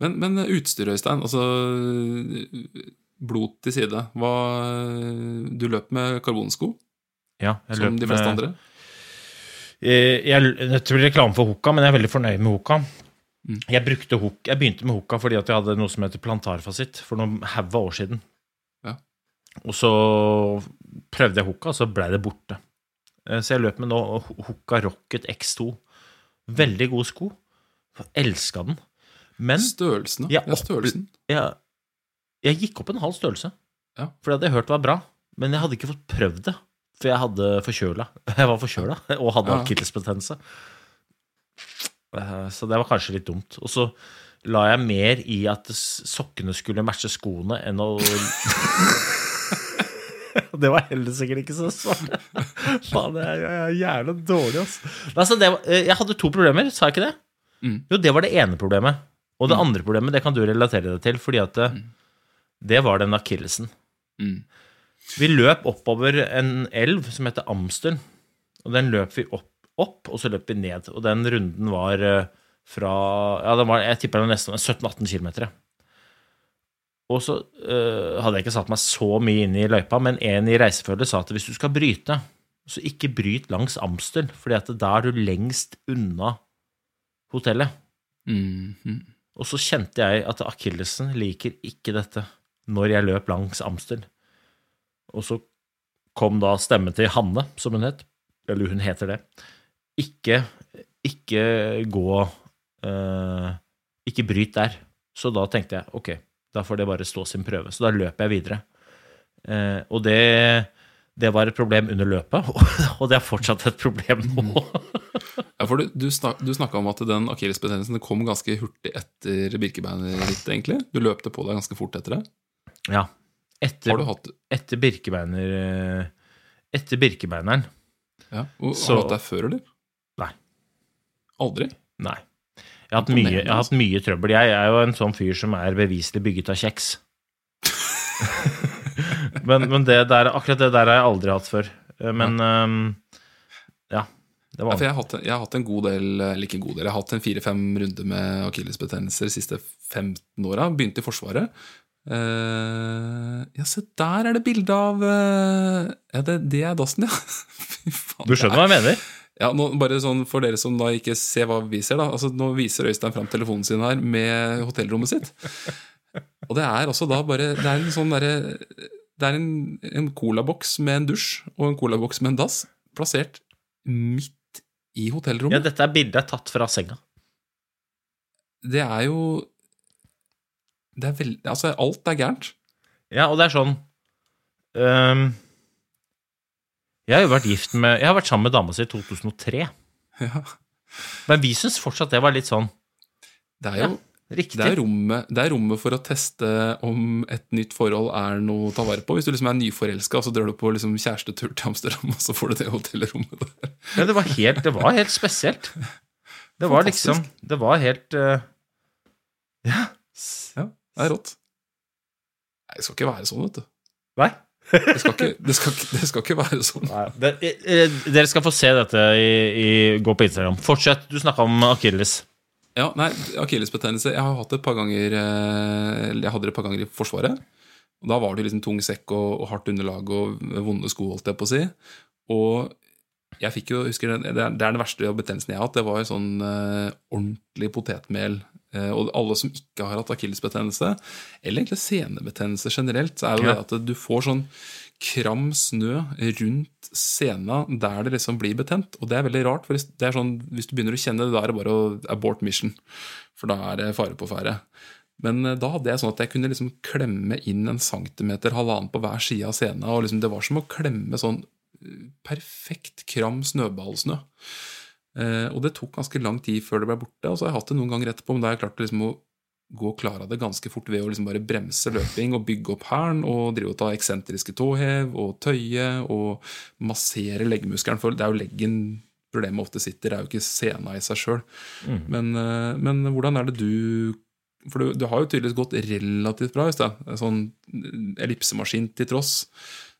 Men, men utstyr, Øystein. Altså Blod til side. Hva, du løp med karbonsko, ja, jeg som løp de fleste med- andre. Jeg, Jeg nødt til å reklame for Hoka, men jeg er veldig fornøyd med Hoka. Mm. Jeg, brukte jeg begynte med Hoka fordi jeg hadde noe som heter plantarfasitt for noen haua år siden. Ja. Og så prøvde jeg Hoka, og så blei det borte. Eh, Så jeg løp med nå Hoka Rocket X2. Veldig god sko. Elska den. Men Størrelsen, Ja, ja. størrelsen. jeg, jeg gikk opp en halv størrelse. Ja. For det hadde jeg hørt var bra. Men jeg hadde ikke fått prøvd det. For jeg hadde forkjøla. Jeg var forkjøla og hadde Ja. akillesbetennelse. Eh, Så det var kanskje litt dumt. Og så la jeg mer i at sokkene skulle matche skoene, enn å Det var heller sikkert ikke så svart. Faen, jeg er- jeg jævla dårlig, altså. altså det var, eh, jeg hadde to problemer, sa jeg ikke det? Mm. Jo, det var det ene problemet. Og det andre problemet, det kan du relatere deg til, fordi at det, det var den akillesen. Mm. Vi løp oppover en elv som heter Amstern, og den løp vi opp, opp og så løp vi ned. Og den runden var eh, fra Ja, var, jeg tipper det var nesten 17-18 km. Og så øh, hadde jeg ikke satt meg så mye inn i løypa, men en i reisefølget sa at hvis du skal bryte, så ikke bryt langs Amstel, fordi at da er du lengst unna hotellet. Mhm. Og så kjente jeg at akillesen liker ikke dette når jeg løp langs Amstel. Og så kom da stemmen til Hanne, som hun het. Eller hun heter det. Ikke, ikke gå eh, Ikke bryt der. Så da tenkte jeg ok, da får det bare stå sin prøve. Så da løper jeg videre. Eh, og det, det var et problem under løpet, og det er fortsatt et problem nå. Ja, for du, du, snak, du snakka om at den akillesbetennelsen kom ganske hurtig etter Birkebeinerrittet, egentlig. Du løpte på deg ganske fort etter det. Ja. Etter, Har du hatt etter Birkebeiner eh, Etter Birkebeineren ja. og, Så- Har du hatt deg før, eller? Nei. Aldri? Nei. Jeg har, hatt mye, jeg har hatt mye trøbbel. Jeg er jo en sånn fyr som er beviselig bygget av kjeks. men men det der, akkurat det der har jeg aldri hatt før. Eh, Men ja. ja. Ja, jeg har, hatt, jeg har hatt en god del Eller ikke en god del, jeg har hatt en fire-fem runder med akillesbetennelser de siste 15 åra. Begynte i Forsvaret. Uh, ja, se der er det bilde av uh, Ja, det, det er dassen, ja. Faen. Du skjønner hva jeg mener? Ja, nå, bare sånn For dere som da ikke ser hva vi ser, da. Altså, nå viser Øystein fram telefonen sin her med hotellrommet sitt. Og det er også da bare Det er en sånn derre Det er en, en colaboks med en dusj og en colaboks med en dass plassert midt i hotellrommet. Ja, dette er bildet er tatt fra senga. Det er jo Det er veldig Altså, alt er gærent. Ja, og det er sånn um, Jeg har jo vært gift med Jeg har vært sammen med dama si i 2003. Ja. Men vi syns fortsatt det var litt sånn Det er jo riktig. det er, rommet, det er rommet for å teste om et nytt forhold er noe å ta vare på. Hvis du liksom er nyforelska, så drar du på liksom kjærestetur til Amsterdam, og så får du det hotellrommet der. Ja, det var helt, det var helt spesielt. Det var liksom Det var helt uh, Ja. Ja, det er rått. Nei, det skal ikke være sånn, vet du. Nei? Det skal ikke, det skal, det skal ikke være sånn. Nei, det, eh, dere skal få se dette i, i, gå på Instagram. Fortsett. Du snakka om akilles. Ja, nei, Akillesbetennelse Jeg har hatt det et par ganger eh, jeg hadde det et par ganger i Forsvaret. Og Da var det liksom tung sekk og, og hardt underlag og vonde sko, holdt jeg på å si. Og jeg fikk jo, husker det, det er den verste betennelsen jeg har hatt. Det var sånn eh, ordentlig potetmel. Eh, og alle som ikke har hatt akillesbetennelse, eller egentlig senebetennelse generelt, så er jo Ja. det at du får sånn kram snø rundt sena der det liksom blir betent. Og det er veldig rart, for det er sånn, hvis du begynner å kjenne det, da er det bare å abort mission. For da er det fare på ferde. Men eh, da hadde jeg sånn at jeg kunne liksom klemme inn en centimeter, halvannen på hver side av scenen. Og liksom det var som å klemme sånn eh, perfekt kram snøballsnø. Eh, og det tok ganske lang tid før det ble borte. Og så har jeg hatt det noen ganger etterpå, men da har jeg klart liksom å gå klar av det ganske fort ved å liksom bare bremse løping og bygge opp hælen og drive og ta eksentriske tåhev og tøye og massere leggmuskelen. For det er jo leggen problemet ofte sitter, det er jo ikke sena i seg sjøl. Men, eh, men hvordan er det du For du, du har jo tydeligvis gått relativt bra, Øystein. Sånn ellipsemaskin til tross.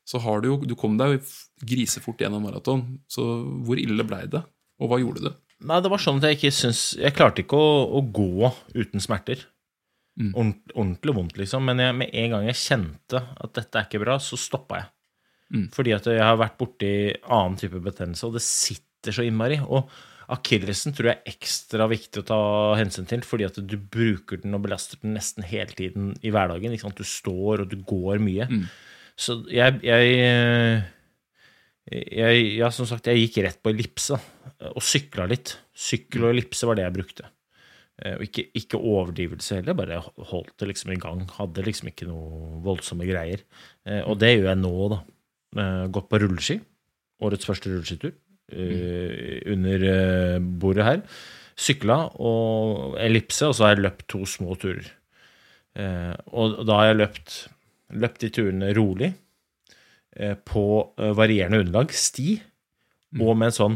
Så har du jo Du kom deg jo grisefort gjennom maraton. Så hvor ille blei det? Og hva gjorde du? Nei, det var sånn at jeg ikke syns Jeg klarte ikke å, å gå uten smerter. Mm. Ordent, ordentlig vondt, liksom. Men jeg, med en gang jeg kjente at dette er ikke bra, så stoppa jeg. Mm. Fordi at jeg har vært borti annen type betennelse, og det sitter så innmari. Og akillesen tror jeg er ekstra viktig å ta hensyn til, fordi at du bruker den og belaster den nesten hele tiden i hverdagen. Du står, og du går mye. Mm. Så jeg, jeg jeg, ja, som sagt, jeg gikk rett på ellipse og sykla litt. Sykkel og ellipse var det jeg brukte. Eh, Og ikke, ikke overdrivelse heller, bare holdt det liksom i gang. Hadde liksom ikke noe voldsomme greier. Eh, Og det gjør jeg nå, da. Eh, Gått på rulleski. Årets første rulleskitur. Mm. Under bordet her. Sykla og ellipse, og så har jeg løpt to små turer. Og da har jeg løpt, løpt de turene rolig på varierende underlag, sti, og med en sånn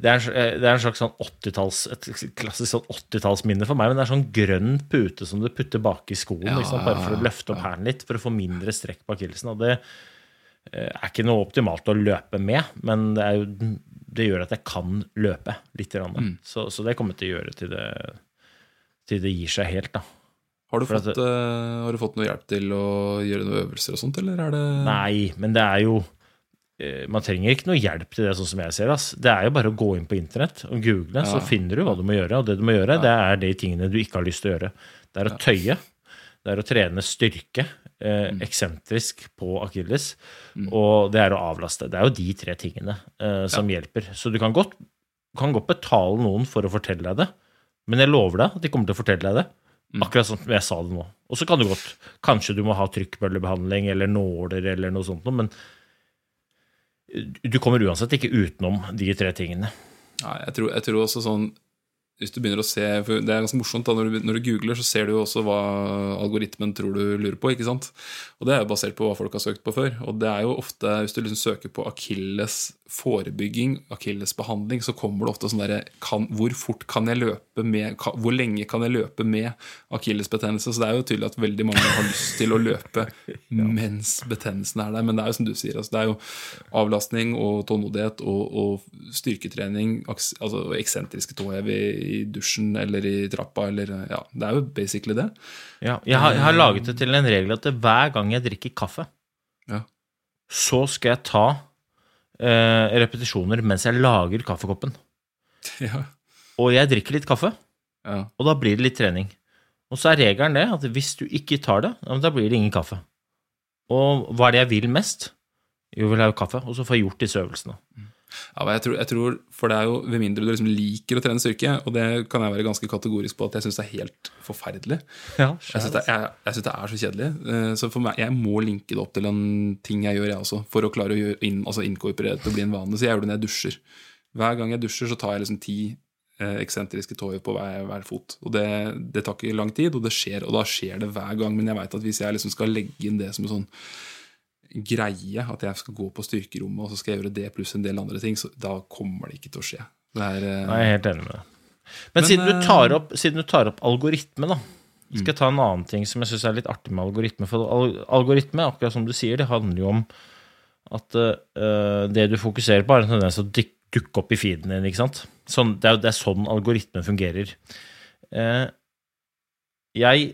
det er, en- det er en slags sånn 80-talls Et klassisk sånn 80-tallsminne for meg, men det er sånn grønn pute som du putter bak i skoen, Ja, liksom, bare for å løfte opp hælen litt, for å få mindre strekk på akillesen. Og det eh, er ikke noe optimalt å løpe med, men det jo det gjør at jeg kan løpe litt. Mm. så, så det kommer til å gjøre til det, til det gir seg helt, da. Har du, fått, at eh, har du fått noe hjelp til å gjøre noen øvelser og sånt, eller er det Nei, men det er jo eh, Man trenger ikke noe hjelp til det, sånn som jeg ser ass. Det er jo bare å gå inn på internett og google, så Ja. finner du hva du må gjøre. Og det du må gjøre, det er de tingene du ikke har lyst til å gjøre. Det er å tøye. Det er å trene styrke, eh, Mm. eksentrisk på akilles, og det er å avlaste. Det er jo de tre tingene eh, som hjelper. Så du kan godt, kan godt betale noen for å fortelle deg det, men jeg lover deg at de kommer til å fortelle deg det. Mm. Akkurat som jeg sa det nå. Og så kan du godt Kanskje du må ha trykkbøllebehandling eller nåler eller noe sånt noe, men du kommer uansett ikke utenom de tre tingene. Nei, jeg tror, jeg tror også sånn Hvis du begynner å se for Det er ganske morsomt da, når du, når du googler, så ser du jo også hva algoritmen tror du lurer på. ikke sant? Og det er jo basert på hva folk har søkt på før. Og det er jo ofte, hvis du liksom søker på akilles forebygging, akillesbehandling, så kommer det ofte sånn derre Hvor fort kan jeg løpe med kan, Hvor lenge kan jeg løpe med akillesbetennelse? Så det er jo tydelig at veldig mange har lyst til å løpe mens betennelsen er der. Men det er jo som du sier, altså, det er jo avlastning og tålmodighet og, og styrketrening, altså eksentriske tåhev i, i dusjen eller i trappa eller Ja, det er jo basically det. Ja, jeg, har, jeg har laget det til en regel at hver gang jeg drikker kaffe, Ja. så skal jeg ta eh, repetisjoner mens jeg lager kaffekoppen. Ja. Og jeg drikker litt kaffe, ja. og da blir det litt trening. Og så er regelen det at hvis du ikke tar det, da blir det ingen kaffe. Og hva er det jeg vil mest? Jo, vil ha kaffe, og så får jeg gjort disse øvelsene. Ja, jeg tror, jeg tror, For det er jo ved mindre du liksom liker å trene styrke, og det kan jeg være ganske kategorisk på at jeg syns er helt forferdelig. Ja, Jeg syns det, synes det er så kjedelig. Eh, Så for meg, jeg må linke det opp til en ting jeg gjør, jeg også, for å klare å gjøre inn, altså inkorporere det til å bli en vane. Så jeg gjør det når jeg dusjer. Hver gang jeg dusjer, så tar jeg liksom ti eh, eksentriske tåer på hver, hver fot. Og det, det tar ikke lang tid, og det skjer, og da skjer det hver gang. Men jeg veit at hvis jeg liksom skal legge inn det som en sånn greie, at jeg skal gå på styrkerommet og så skal jeg gjøre det pluss en del andre ting, så da kommer det ikke til å skje. Det er, eh, Nei, jeg er helt enig med deg. Men, Men, siden, du eh, tar opp, siden du tar opp algoritme, da, skal jeg ta en annen ting som jeg syns er litt artig med algoritme. For algoritme, akkurat som du sier, det handler jo om at uh, det du fokuserer på, har en tendens til å dukke opp i feeden din. ikke sant? Sånn, det, er, det er sånn algoritmen fungerer. Uh, jeg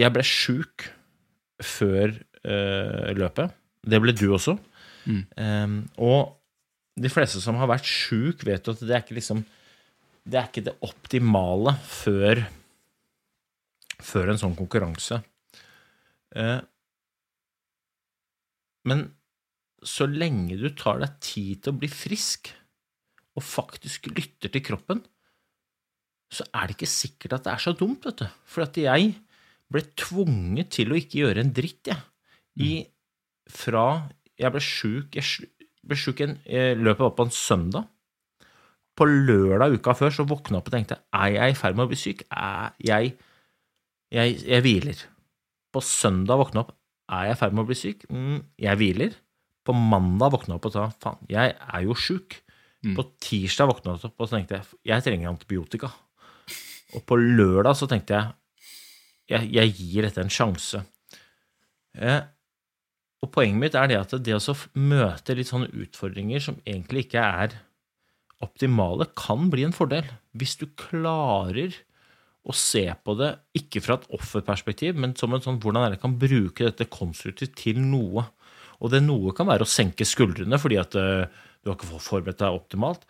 jeg ble sjuk før løpet. Det ble du også. Mm. Um, og de fleste som har vært sjuk, vet jo at det er ikke liksom Det er ikke det optimale før før en sånn konkurranse. Uh, men så lenge du tar deg tid til å bli frisk, og faktisk lytter til kroppen, så er det ikke sikkert at det er så dumt, vet du. For at jeg ble tvunget til å ikke gjøre en dritt, jeg. I, fra jeg ble sjuk Jeg ble sjuk en eh, Løpet var på en søndag. På lørdag uka før så våkna jeg opp og tenkte er jeg i ferd med å bli syk? Er jeg, jeg, jeg hviler. På søndag våkna jeg opp er jeg i ferd med å bli syk? Mm, jeg hviler. På mandag våkna jeg opp og sa faen, jeg er jo sjuk. Mm. På tirsdag våkna jeg opp og så tenkte jeg jeg trenger antibiotika. Og på lørdag så tenkte jeg jeg, jeg gir dette en sjanse. Eh, og poenget mitt er det at det å møte litt sånne utfordringer som egentlig ikke er optimale, kan bli en fordel. Hvis du klarer å se på det ikke fra et offerperspektiv, men som en sånn hvordan er kan bruke dette konstruktivt til noe. Og det noe kan være å senke skuldrene fordi at eh, du har ikke forberedt deg optimalt.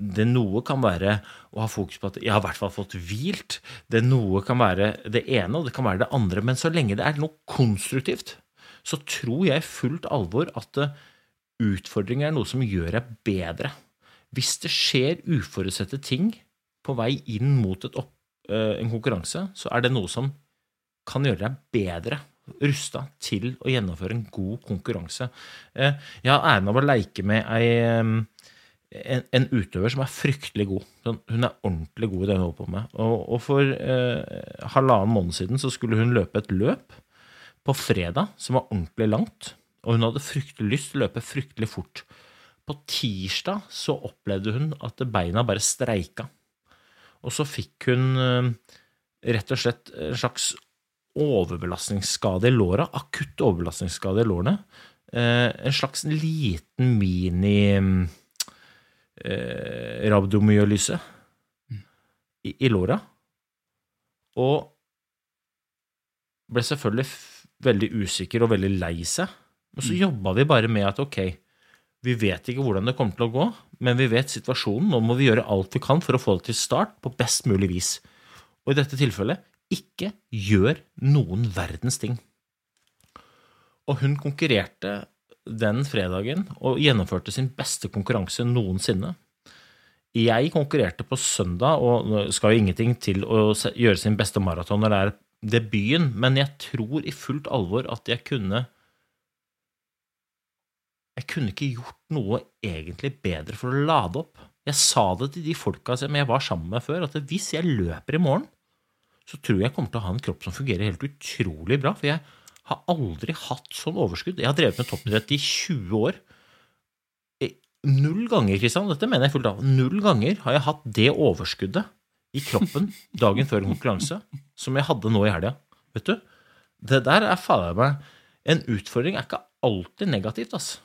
Det noe kan være å ha fokus på at jeg har i hvert fall fått hvilt. Det noe kan være det ene, og det kan være det andre. Men så lenge det er noe konstruktivt, så tror jeg fullt alvor at eh, utfordringer er noe som gjør deg bedre. Hvis det skjer uforutsette ting på vei inn mot opp, eh, en konkurranse, så er det noe som kan gjøre deg bedre rusta til å gjennomføre en god konkurranse. Eh, Jeg har æren av å leike med ei, en, en utøver som er fryktelig god. Hun er ordentlig god i det hun holder på med. Og, og for eh, halvannen måned siden så skulle hun løpe et løp på fredag som var ordentlig langt. Og hun hadde fryktelig lyst til å løpe fryktelig fort. På tirsdag så opplevde hun at beina bare streika. Og så fikk hun eh, rett og slett en slags overbelastningsskade i låra, akutt overbelastningsskade i lårene. Eh, en slags liten mini eh, i, låra. Og ble selvfølgelig veldig usikker og veldig lei seg. Og så jobba vi bare med at ok, vi vet ikke hvordan det kommer til å gå, men vi vet situasjonen. Nå må vi gjøre alt vi kan for å få det til start på best mulig vis. Og i dette tilfellet ikke gjør noen verdens ting. Og hun konkurrerte den fredagen og gjennomførte sin beste konkurranse noensinne. Jeg konkurrerte på søndag, og skal jo ingenting til å gjøre sin beste maraton når det er debuten, men jeg tror i fullt alvor at jeg kunne Jeg kunne ikke gjort noe egentlig bedre for å lade opp. Jeg sa det til de folka som jeg var sammen med før, at hvis jeg løper i morgen, så tror jeg jeg kommer til å ha en kropp som fungerer helt utrolig bra. For jeg har aldri hatt sånn overskudd. Jeg har drevet med toppidrett i 20 år. Eh, Null ganger, Kristian, dette mener jeg fullt av, null ganger har jeg hatt det overskuddet i kroppen dagen før konkurranse som jeg hadde nå i helga. Vet du? Det der er fader meg En utfordring er ikke alltid negativt, altså.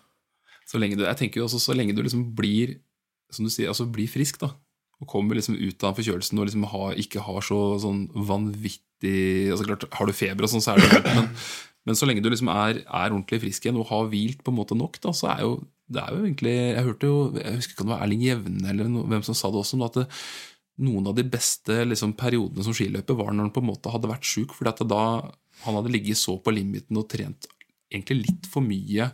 Så lenge du, jeg tenker jo også så lenge du liksom blir som du sier, altså blir frisk, da, og kommer liksom ut av forkjølelsen og liksom har, ikke har så sånn vanvittig altså klart, Har du feber og sånn, så er det greit, men, men så lenge du liksom er, er ordentlig frisk igjen og har hvilt på en måte nok, da, så er jo det er jo egentlig Jeg hørte jo, jeg husker ikke om det var Erling Jevne eller no, hvem som sa det også, men at det, noen av de beste liksom, periodene som skiløper var når han på en måte hadde vært sjuk, fordi da han hadde ligget så på limiten og trent egentlig litt for mye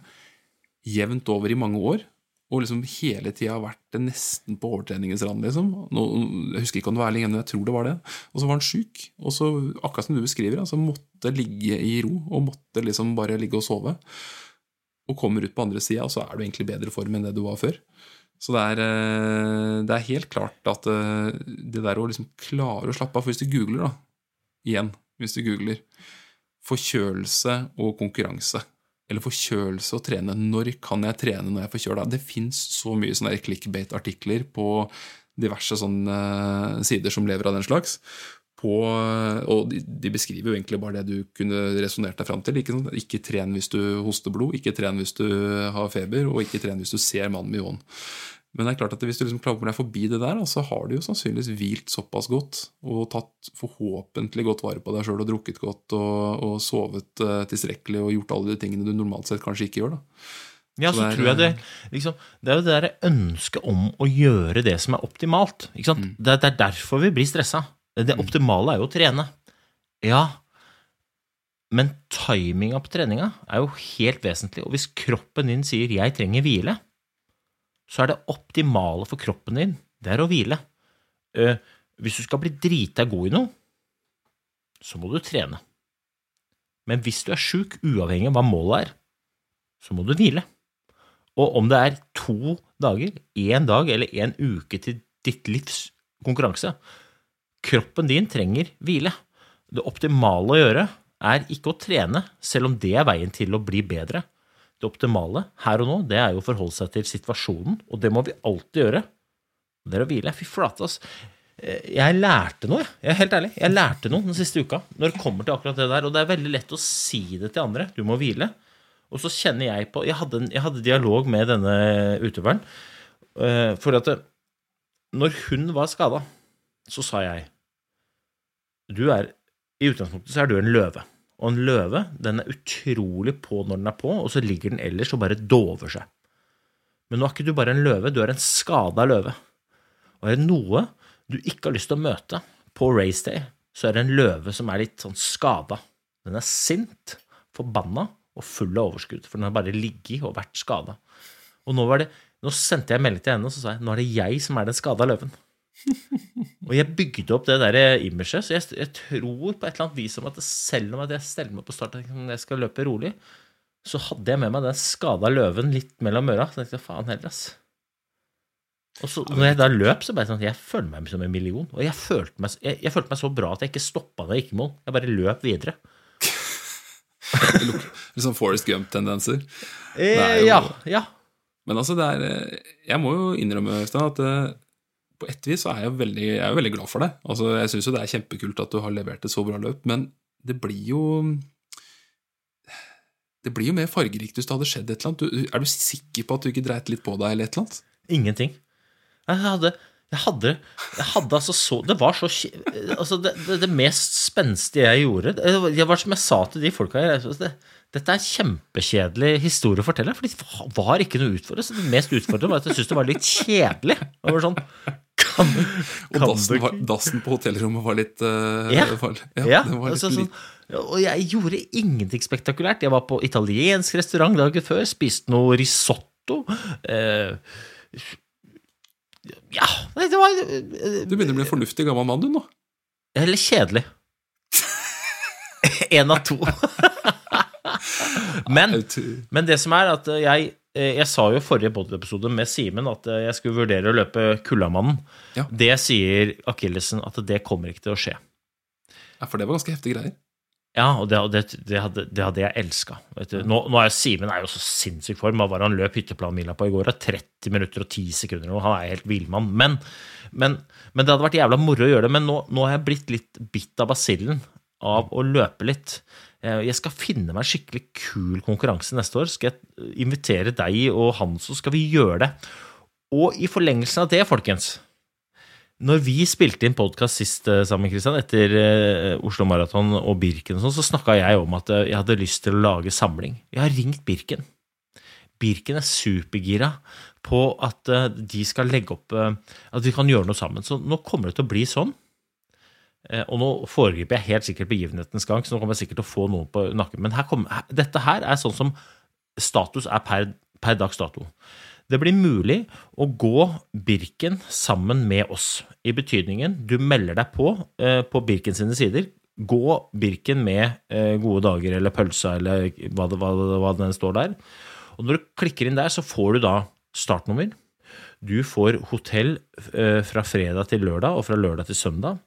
jevnt over i mange år, og liksom hele tida vært nesten på overtreningens rand, liksom. Nå, jeg husker ikke om det var Erling men jeg tror det var det. Og så var han sjuk, og så, akkurat som du beskriver, altså måtte ligge i ro, og måtte liksom bare ligge og sove. Og kommer ut på andre sida, og så er du egentlig bedre form enn det du var før. Så det er, eh, det er helt klart at eh, det der å liksom klare å slappe av For hvis du googler, da, igjen, hvis du googler forkjølelse og konkurranse, eller forkjølelse og trene, når kan jeg trene når jeg er forkjøla? Det fins så mye sånne clickbait-artikler på diverse sånne eh, sider som lever av den slags. På, og de, beskriver jo egentlig bare det du kunne resonnert deg fram til. Ikke, sånn, ikke tren hvis du hoster blod, ikke tren hvis du har feber, og ikke tren hvis du ser mannen med ljåen. Men det er klart at hvis du liksom klarer å deg forbi det der, så har du jo sannsynligvis hvilt såpass godt og tatt forhåpentlig godt vare på deg sjøl og drukket godt og, og sovet eh, tilstrekkelig og gjort alle de tingene du normalt sett kanskje ikke gjør. da. Ja, Så så er, tror jeg det liksom, Det er jo det der ønsket om å gjøre det som er optimalt. Sant? Det, er, det er derfor vi blir stressa. Det optimale er jo å trene. Ja, men timinga på treninga er jo helt vesentlig. Og hvis kroppen din sier 'jeg trenger hvile', så er det optimale for kroppen din, det er å hvile. Eh, hvis du skal bli drita god i noe, så må du trene. Men hvis du er sjuk, uavhengig av hva målet er, så må du hvile. Og om det er to dager, én dag eller én uke til ditt livs konkurranse, kroppen din trenger hvile. Det optimale å gjøre er ikke å trene, selv om det er veien til å bli bedre. Det optimale her og nå, det er jo å forholde seg til situasjonen, og det må vi alltid gjøre. Det er å hvile. Fy flate, ass. Eh, Jeg lærte noe, jeg. er helt ærlig. Jeg lærte noe den siste uka når det kommer til akkurat det der, og det er veldig lett å si det til andre. Du må hvile. Og så kjenner jeg på Jeg hadde, jeg hadde dialog med denne utøveren. eh, For at når hun var skada, så sa jeg Du er I utgangspunktet så er du en løve. Og en løve den er utrolig på når den er på, og så ligger den ellers og bare dover seg. Men nå er ikke du bare en løve, du er en skada løve. Og er det noe du ikke har lyst til å møte på race day, så er det en løve som er litt sånn skada. Den er sint, forbanna og full av overskudd, for den har bare ligget og vært skada. Og nå, det, nå sendte jeg melding til henne og så sa jeg, nå er det jeg som er den skada løven. og jeg bygde opp det der imaget, så jeg, jeg tror på et eller annet vis om at selv om jeg steller meg på start når jeg skal løpe rolig, så hadde jeg med meg den skada løven litt mellom øra. Så tenkte jeg faen heller, ass. Og så når jeg da løp, så det sånn jeg følte meg som en million. Og jeg følte meg, jeg, jeg følte meg så bra at jeg ikke stoppa da jeg gikk i mål. Jeg bare løp videre. Litt sånn Forest Gump-tendenser. Eh, ja, ja. Men altså, det er eh, Jeg må jo innrømme, Øystein, at eh, på et vis så er jeg veldig, jeg er veldig glad for det. Altså, Jeg syns jo det er kjempekult at du har levert et så bra løp, men det blir jo Det blir jo mer fargerikt hvis det hadde skjedd et eller annet. Du, er du sikker på at du ikke dreit litt på deg, eller et eller annet? Ingenting. Jeg hadde, jeg hadde, jeg hadde altså så Det var så altså det, det, det mest spenstige jeg gjorde det var- som jeg sa til de folka her Dette er en kjempekjedelig historie å fortelle, for det var ikke noe utfordrende. Så det mest utfordrende var at jeg syntes det var litt kjedelig. Det var sånn kan, Og dassen, var, dassen på hotellrommet var litt uh, Ja. var, Ja, ja. var litt, altså, sånn, og jeg gjorde ingenting spektakulært. Jeg var på italiensk restaurant dagen før, spiste noe risotto. Uh, ja, det var uh, Du begynner å bli en fornuftig gammel mann, du nå. Eller kjedelig. Én av to. men, men det som er at jeg Jeg sa jo i forrige podiepisode med Simen at eh, jeg skulle vurdere å løpe Kullamannen. Ja. Det sier Akillesen at det kommer ikke til å skje. Ja, for det var ganske heftige greier. Ja, og det, det, det, hadde, det hadde jeg elska. Nå, nå er Simen er jo så sinnssyk form. Hva var han løp hytteplanmila på i går? 30 minutter og 10 sekunder. og. Han er helt villmann. Men, men, men det hadde vært jævla moro å gjøre det. Men nå, nå har jeg blitt litt bitt av basillen av å løpe litt. Eh, Jeg skal finne meg en skikkelig kul konkurranse neste år. Skal jeg invitere deg og han, så skal vi gjøre det. Og i forlengelsen av det, folkens når vi spilte inn podkast sist eh, sammen, Christian, etter eh, Oslo Maraton og Birken, og sånn, så snakka jeg om at jeg hadde lyst til å lage samling. Jeg har ringt Birken. Birken er supergira på at de skal legge opp At vi kan gjøre noe sammen. Så nå kommer det til å bli sånn. Eh, Og nå foregriper jeg helt sikkert begivenhetens gang, så nå kommer jeg sikkert til å få noen på nakken. Men her kommer, dette her er sånn som status er per, per dags dato. Det blir mulig å gå Birken sammen med oss. I betydningen du melder deg på eh, på Birken sine sider. Gå Birken med eh, gode dager eller pølsa eller hva det, hva, hva den står der. Og når du klikker inn der, så får du da startnummer. Du får hotell eh, fra fredag til lørdag og fra lørdag til søndag.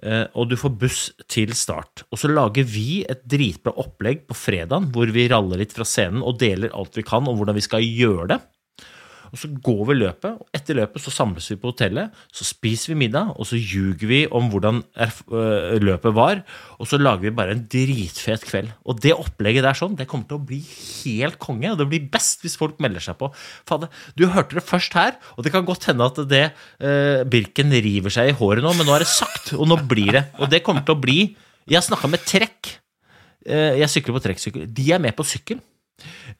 Eh, og du får buss til start. Og så lager vi et dritbra opplegg på fredagen hvor vi raller litt fra scenen og deler alt vi kan om hvordan vi skal gjøre det. Og så går vi løpet, og etter løpet så samles vi på hotellet, så spiser vi middag, og så ljuger vi om hvordan øh, løpet var, og så lager vi bare en dritfet kveld. Og det opplegget der sånn, det kommer til å bli helt konge, og det blir best hvis folk melder seg på. Fader, du hørte det først her, og det kan godt hende at det eh, Birken river seg i håret nå, men nå er det sagt, og nå blir det. Og det kommer til å bli Jeg snakka med Trekk. Eh, Jeg sykler på trekksykkel. De er med på sykkel.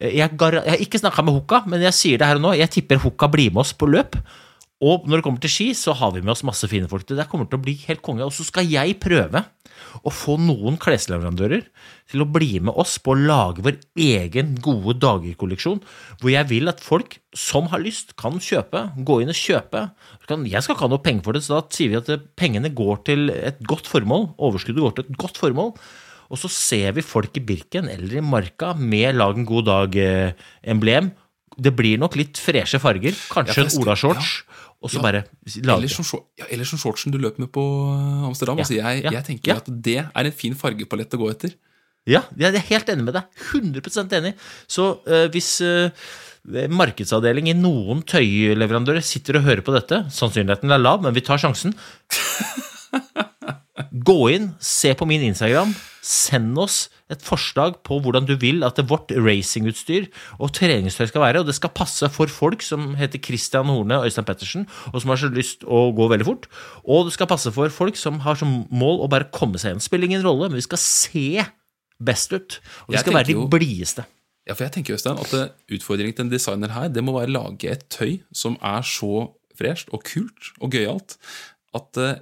Jeg, har ikke snakka med Hukka, men jeg sier det her og nå. Jeg tipper Hukka blir med oss på løp. Og når det kommer til ski, så har vi med oss masse fine folk. Det der kommer til å bli helt konge. Og så skal jeg prøve å få noen klesleverandører til å bli med oss på å lage vår egen gode dager-kolleksjon, hvor jeg vil at folk som har lyst, kan kjøpe. Gå inn og kjøpe. Jeg skal ikke ha noe penger for det, så da sier vi at pengene går til et godt formål. Overskuddet går til et godt formål. Og så ser vi folk i Birken eller i Marka med Lag en god dag-emblem. Det blir nok litt freshe farger. Kanskje ja, en Ola-shorts. Og så Ja. bare Eller lage som, shor- ja, eller som shortsen du løp med på eh, Amsterdam. Ja, Altså, jeg, ja, jeg tenker ja. at det er en fin fargepalett å gå etter. Ja, jeg er helt enig med deg. 100% enig. Så uh, hvis uh, markedsavdeling i noen tøyleverandører sitter og hører på dette, sannsynligheten er lav, men vi tar sjansen. Gå inn, se på min Instagram, send oss et forslag på hvordan du vil at vårt racingutstyr og treningstøy skal være, og det skal passe for folk som heter Christian Horne og Øystein Pettersen, og som har så lyst å gå veldig fort, og det skal passe for folk som har som mål å bare komme seg igjen. Spiller ingen rolle, men vi skal se best ut, og vi Jeg skal være de blideste. Ja, for jeg tenker Øystein, at eh, Utfordringen til en designer her Det må være å lage et tøy som er så fresht og kult og gøyalt at eh,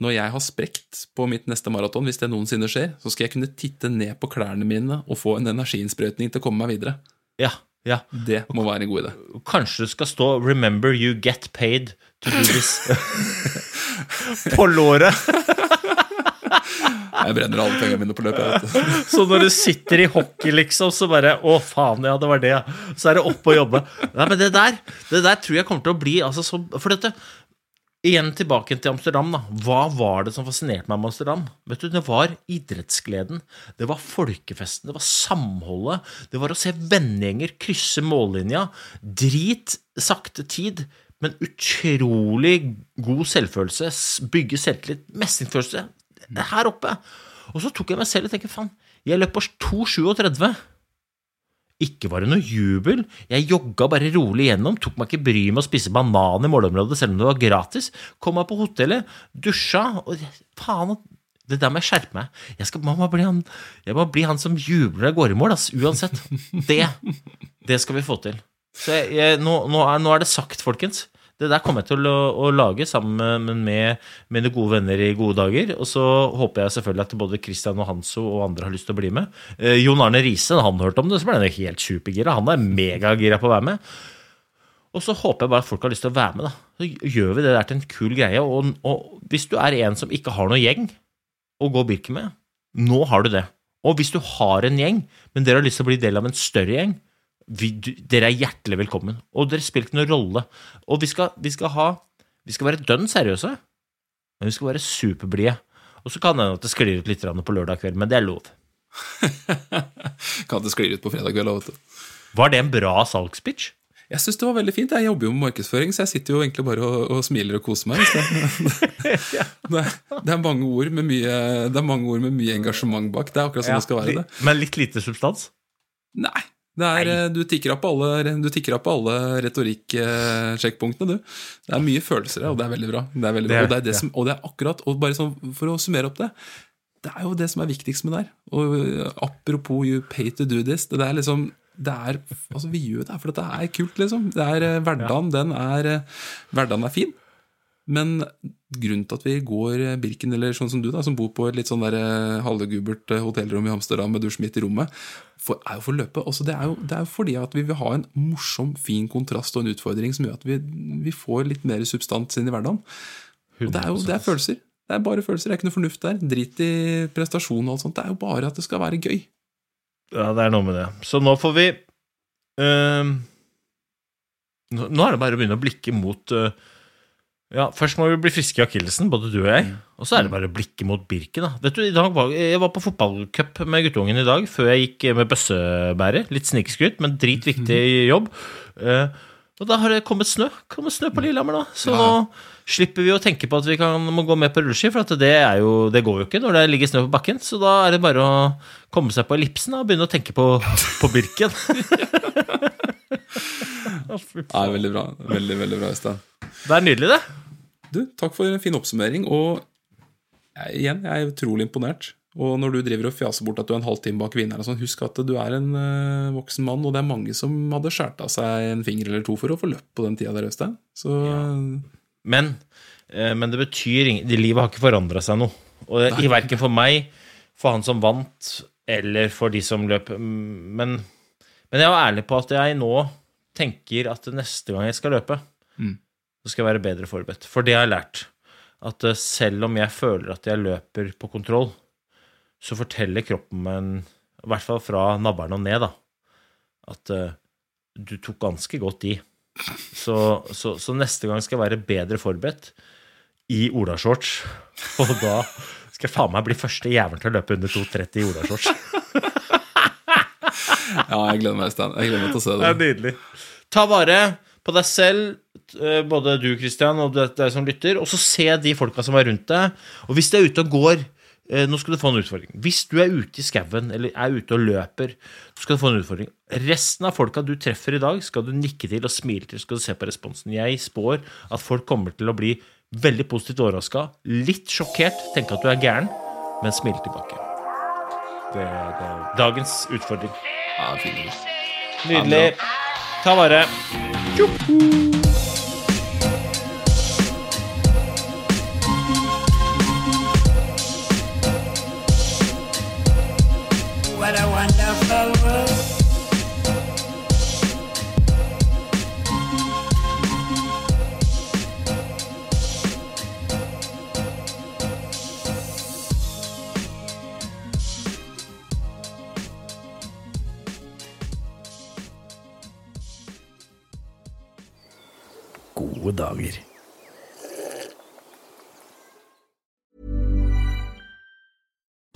når jeg har sprekt på mitt neste maraton, hvis det noensinne skjer, så skal jeg kunne titte ned på klærne mine og få en energiinnsprøytning til å komme meg videre. Ja, ja. Det må være en god idé. Kanskje det skal stå 'Remember you get paid to do this' på låret. Jeg brenner alle pengene mine på løpet. jeg vet du. Så når du sitter i hockey, liksom, så bare Å, faen, ja, det var det, ja. Så er det opp og jobbe. Nei, men det der, det der tror jeg kommer til å bli altså, så, For dette Igjen tilbake til Amsterdam. da. Hva var det som fascinerte meg med Amsterdam? Vet du, Det var idrettsgleden. Det var folkefesten. Det var samholdet. Det var å se vennegjenger krysse mållinja. Drit sakte tid, men utrolig god selvfølelse. Bygge selvtillit. Mestringsfølelse. Her oppe. Og så tok jeg meg selv og tenkte faen, jeg løp på 2,37. Ikke var det noe jubel. Jeg jogga bare rolig gjennom, tok meg ikke bryet med å spise banan i målområdet selv om det var gratis. Kom meg på hotellet, dusja og faen det der må jeg skjerpe meg. Jeg, skal, må bli han, jeg må bli han som jubler når jeg går i mål, ass, uansett. Det, det skal vi få til. Så jeg, jeg, nå, nå, er, nå er det sagt, folkens. Det der kommer jeg til å, å lage sammen med mine gode venner i gode dager. Og så håper jeg selvfølgelig at både Christian og Hanso og andre har lyst til å bli med. Eh, Jon Arne Riise, han hørte om det, så ble han helt supergira. Han er megagira på å være med. Og så håper jeg bare at folk har lyst til å være med. da. Så gjør vi det der til en kul greie. Og, og hvis du er en som ikke har noe gjeng å gå Birken med, nå har du det. Og hvis du har en gjeng, men dere har lyst til å bli del av en større gjeng, vi, du, dere er hjertelig velkommen. Og dere spiller ikke noen rolle. Og vi skal, vi skal ha Vi skal være dønn seriøse, men vi skal være superblide. Og så kan det hende at det sklir ut litt på lørdag kveld, men det er lov. kan det sklir ut på fredag kveld òg, Var det en bra salgspitch? Jeg syns det var veldig fint. Jeg jobber jo med markedsføring, så jeg sitter jo egentlig bare og, og smiler og koser meg. Det, det, det, er mange ord med mye, det er mange ord med mye engasjement bak. Det er akkurat sånn ja, det skal være. det. Men litt lite substans? Nei. Er, du tikker opp alle, alle retorikksjekkpunktene, du. Det er mye følelser og det er veldig bra. Det er veldig bra. Og, det er det som, og det er akkurat, og bare sånn, For å summere opp det Det er jo det som er viktigst med det her. Og apropos you pay to do this. Det er liksom det er, altså Vi gjør det for det er kult, liksom. Det er, eh, hverdagen, den er, eh, hverdagen er fin. Men grunnen til at vi går Birken, eller sånn som du, da, som bor på et litt sånn der eh, halvgubert hotellrom i Amsterdam med dusj midt i rommet, for, er jo for løpet. Også det, er jo, det er jo fordi at vi vil ha en morsom, fin kontrast og en utfordring som gjør at vi, vi får litt mer substans inn i hverdagen. Og det er jo det er følelser. Det er bare følelser. Det er ikke noe fornuft der. Drit i prestasjon og alt sånt. Det er jo bare at det skal være gøy. Ja, det er noe med det. Så nå får vi uh, Nå er det bare å begynne å blikke mot uh, ja, Først må vi bli friske i akillesen, både du og jeg. Og så er det bare blikket mot Birken. Da. Vet du, i dag var, Jeg var på fotballcup med guttungen i dag, før jeg gikk med bøssebærer. Litt snikskryt, men dritviktig jobb. Uh, og da har det kommet snø. Kommet snø på Lillehammer nå. Så nå slipper vi å tenke på at vi kan, må gå med på rulleski, for det, jo, det, går jo ikke når det ligger snø på bakken. Så da er det bare å komme seg på ellipsen og begynne å tenke på, på Birken. ja, veldig bra. Veldig, veldig bra, Øystein. Det er nydelig, det. Du, takk for en fin oppsummering. Og jeg, igjen, jeg er utrolig imponert. Og når du driver og fjaser bort at du er en halvtime bak vinneren, sånn, husk at du er en uh, voksen mann, og det er mange som hadde skåret av seg en finger eller to for å få løp på den tida der, Øystein. Så ja. Men, uh, men, det betyr ingen Livet har ikke forandra seg noe. Og verken for meg, for han som vant, eller for de som løp. Men, men jeg var ærlig på at jeg nå tenker at neste gang jeg skal løpe, mm så skal jeg være bedre forberedt. For det har jeg lært. At eh, selv om jeg føler at jeg løper på kontroll, så forteller kroppen meg, i hvert fall fra nabberen og ned, da, at uh, du tok ganske godt i. Så, så, så, neste gang skal jeg være bedre forberedt i olashorts. Og da skal jeg faen meg bli første jævelen til å løpe under 2,30 i olashorts. ja, jeg gleder meg, Stan. Jeg gleder meg til å se det. Det er nydelig. Ta vare på deg selv, eh, både du, Christian, og deg som lytter, og så se de folka som er rundt deg. Og hvis du er ute og går eh, Nå skal du få en utfordring. Hvis du er ute i skauen eller er ute og løper, så skal du få en utfordring. Resten av folka du treffer i dag, skal du nikke til og smile til. skal du se på responsen. Jeg spår at folk kommer til å bli veldig positivt overraska, litt sjokkert, tenke at du er gæren, men smile tilbake. Det er dagens utfordring. Nydelig. Ta vare. What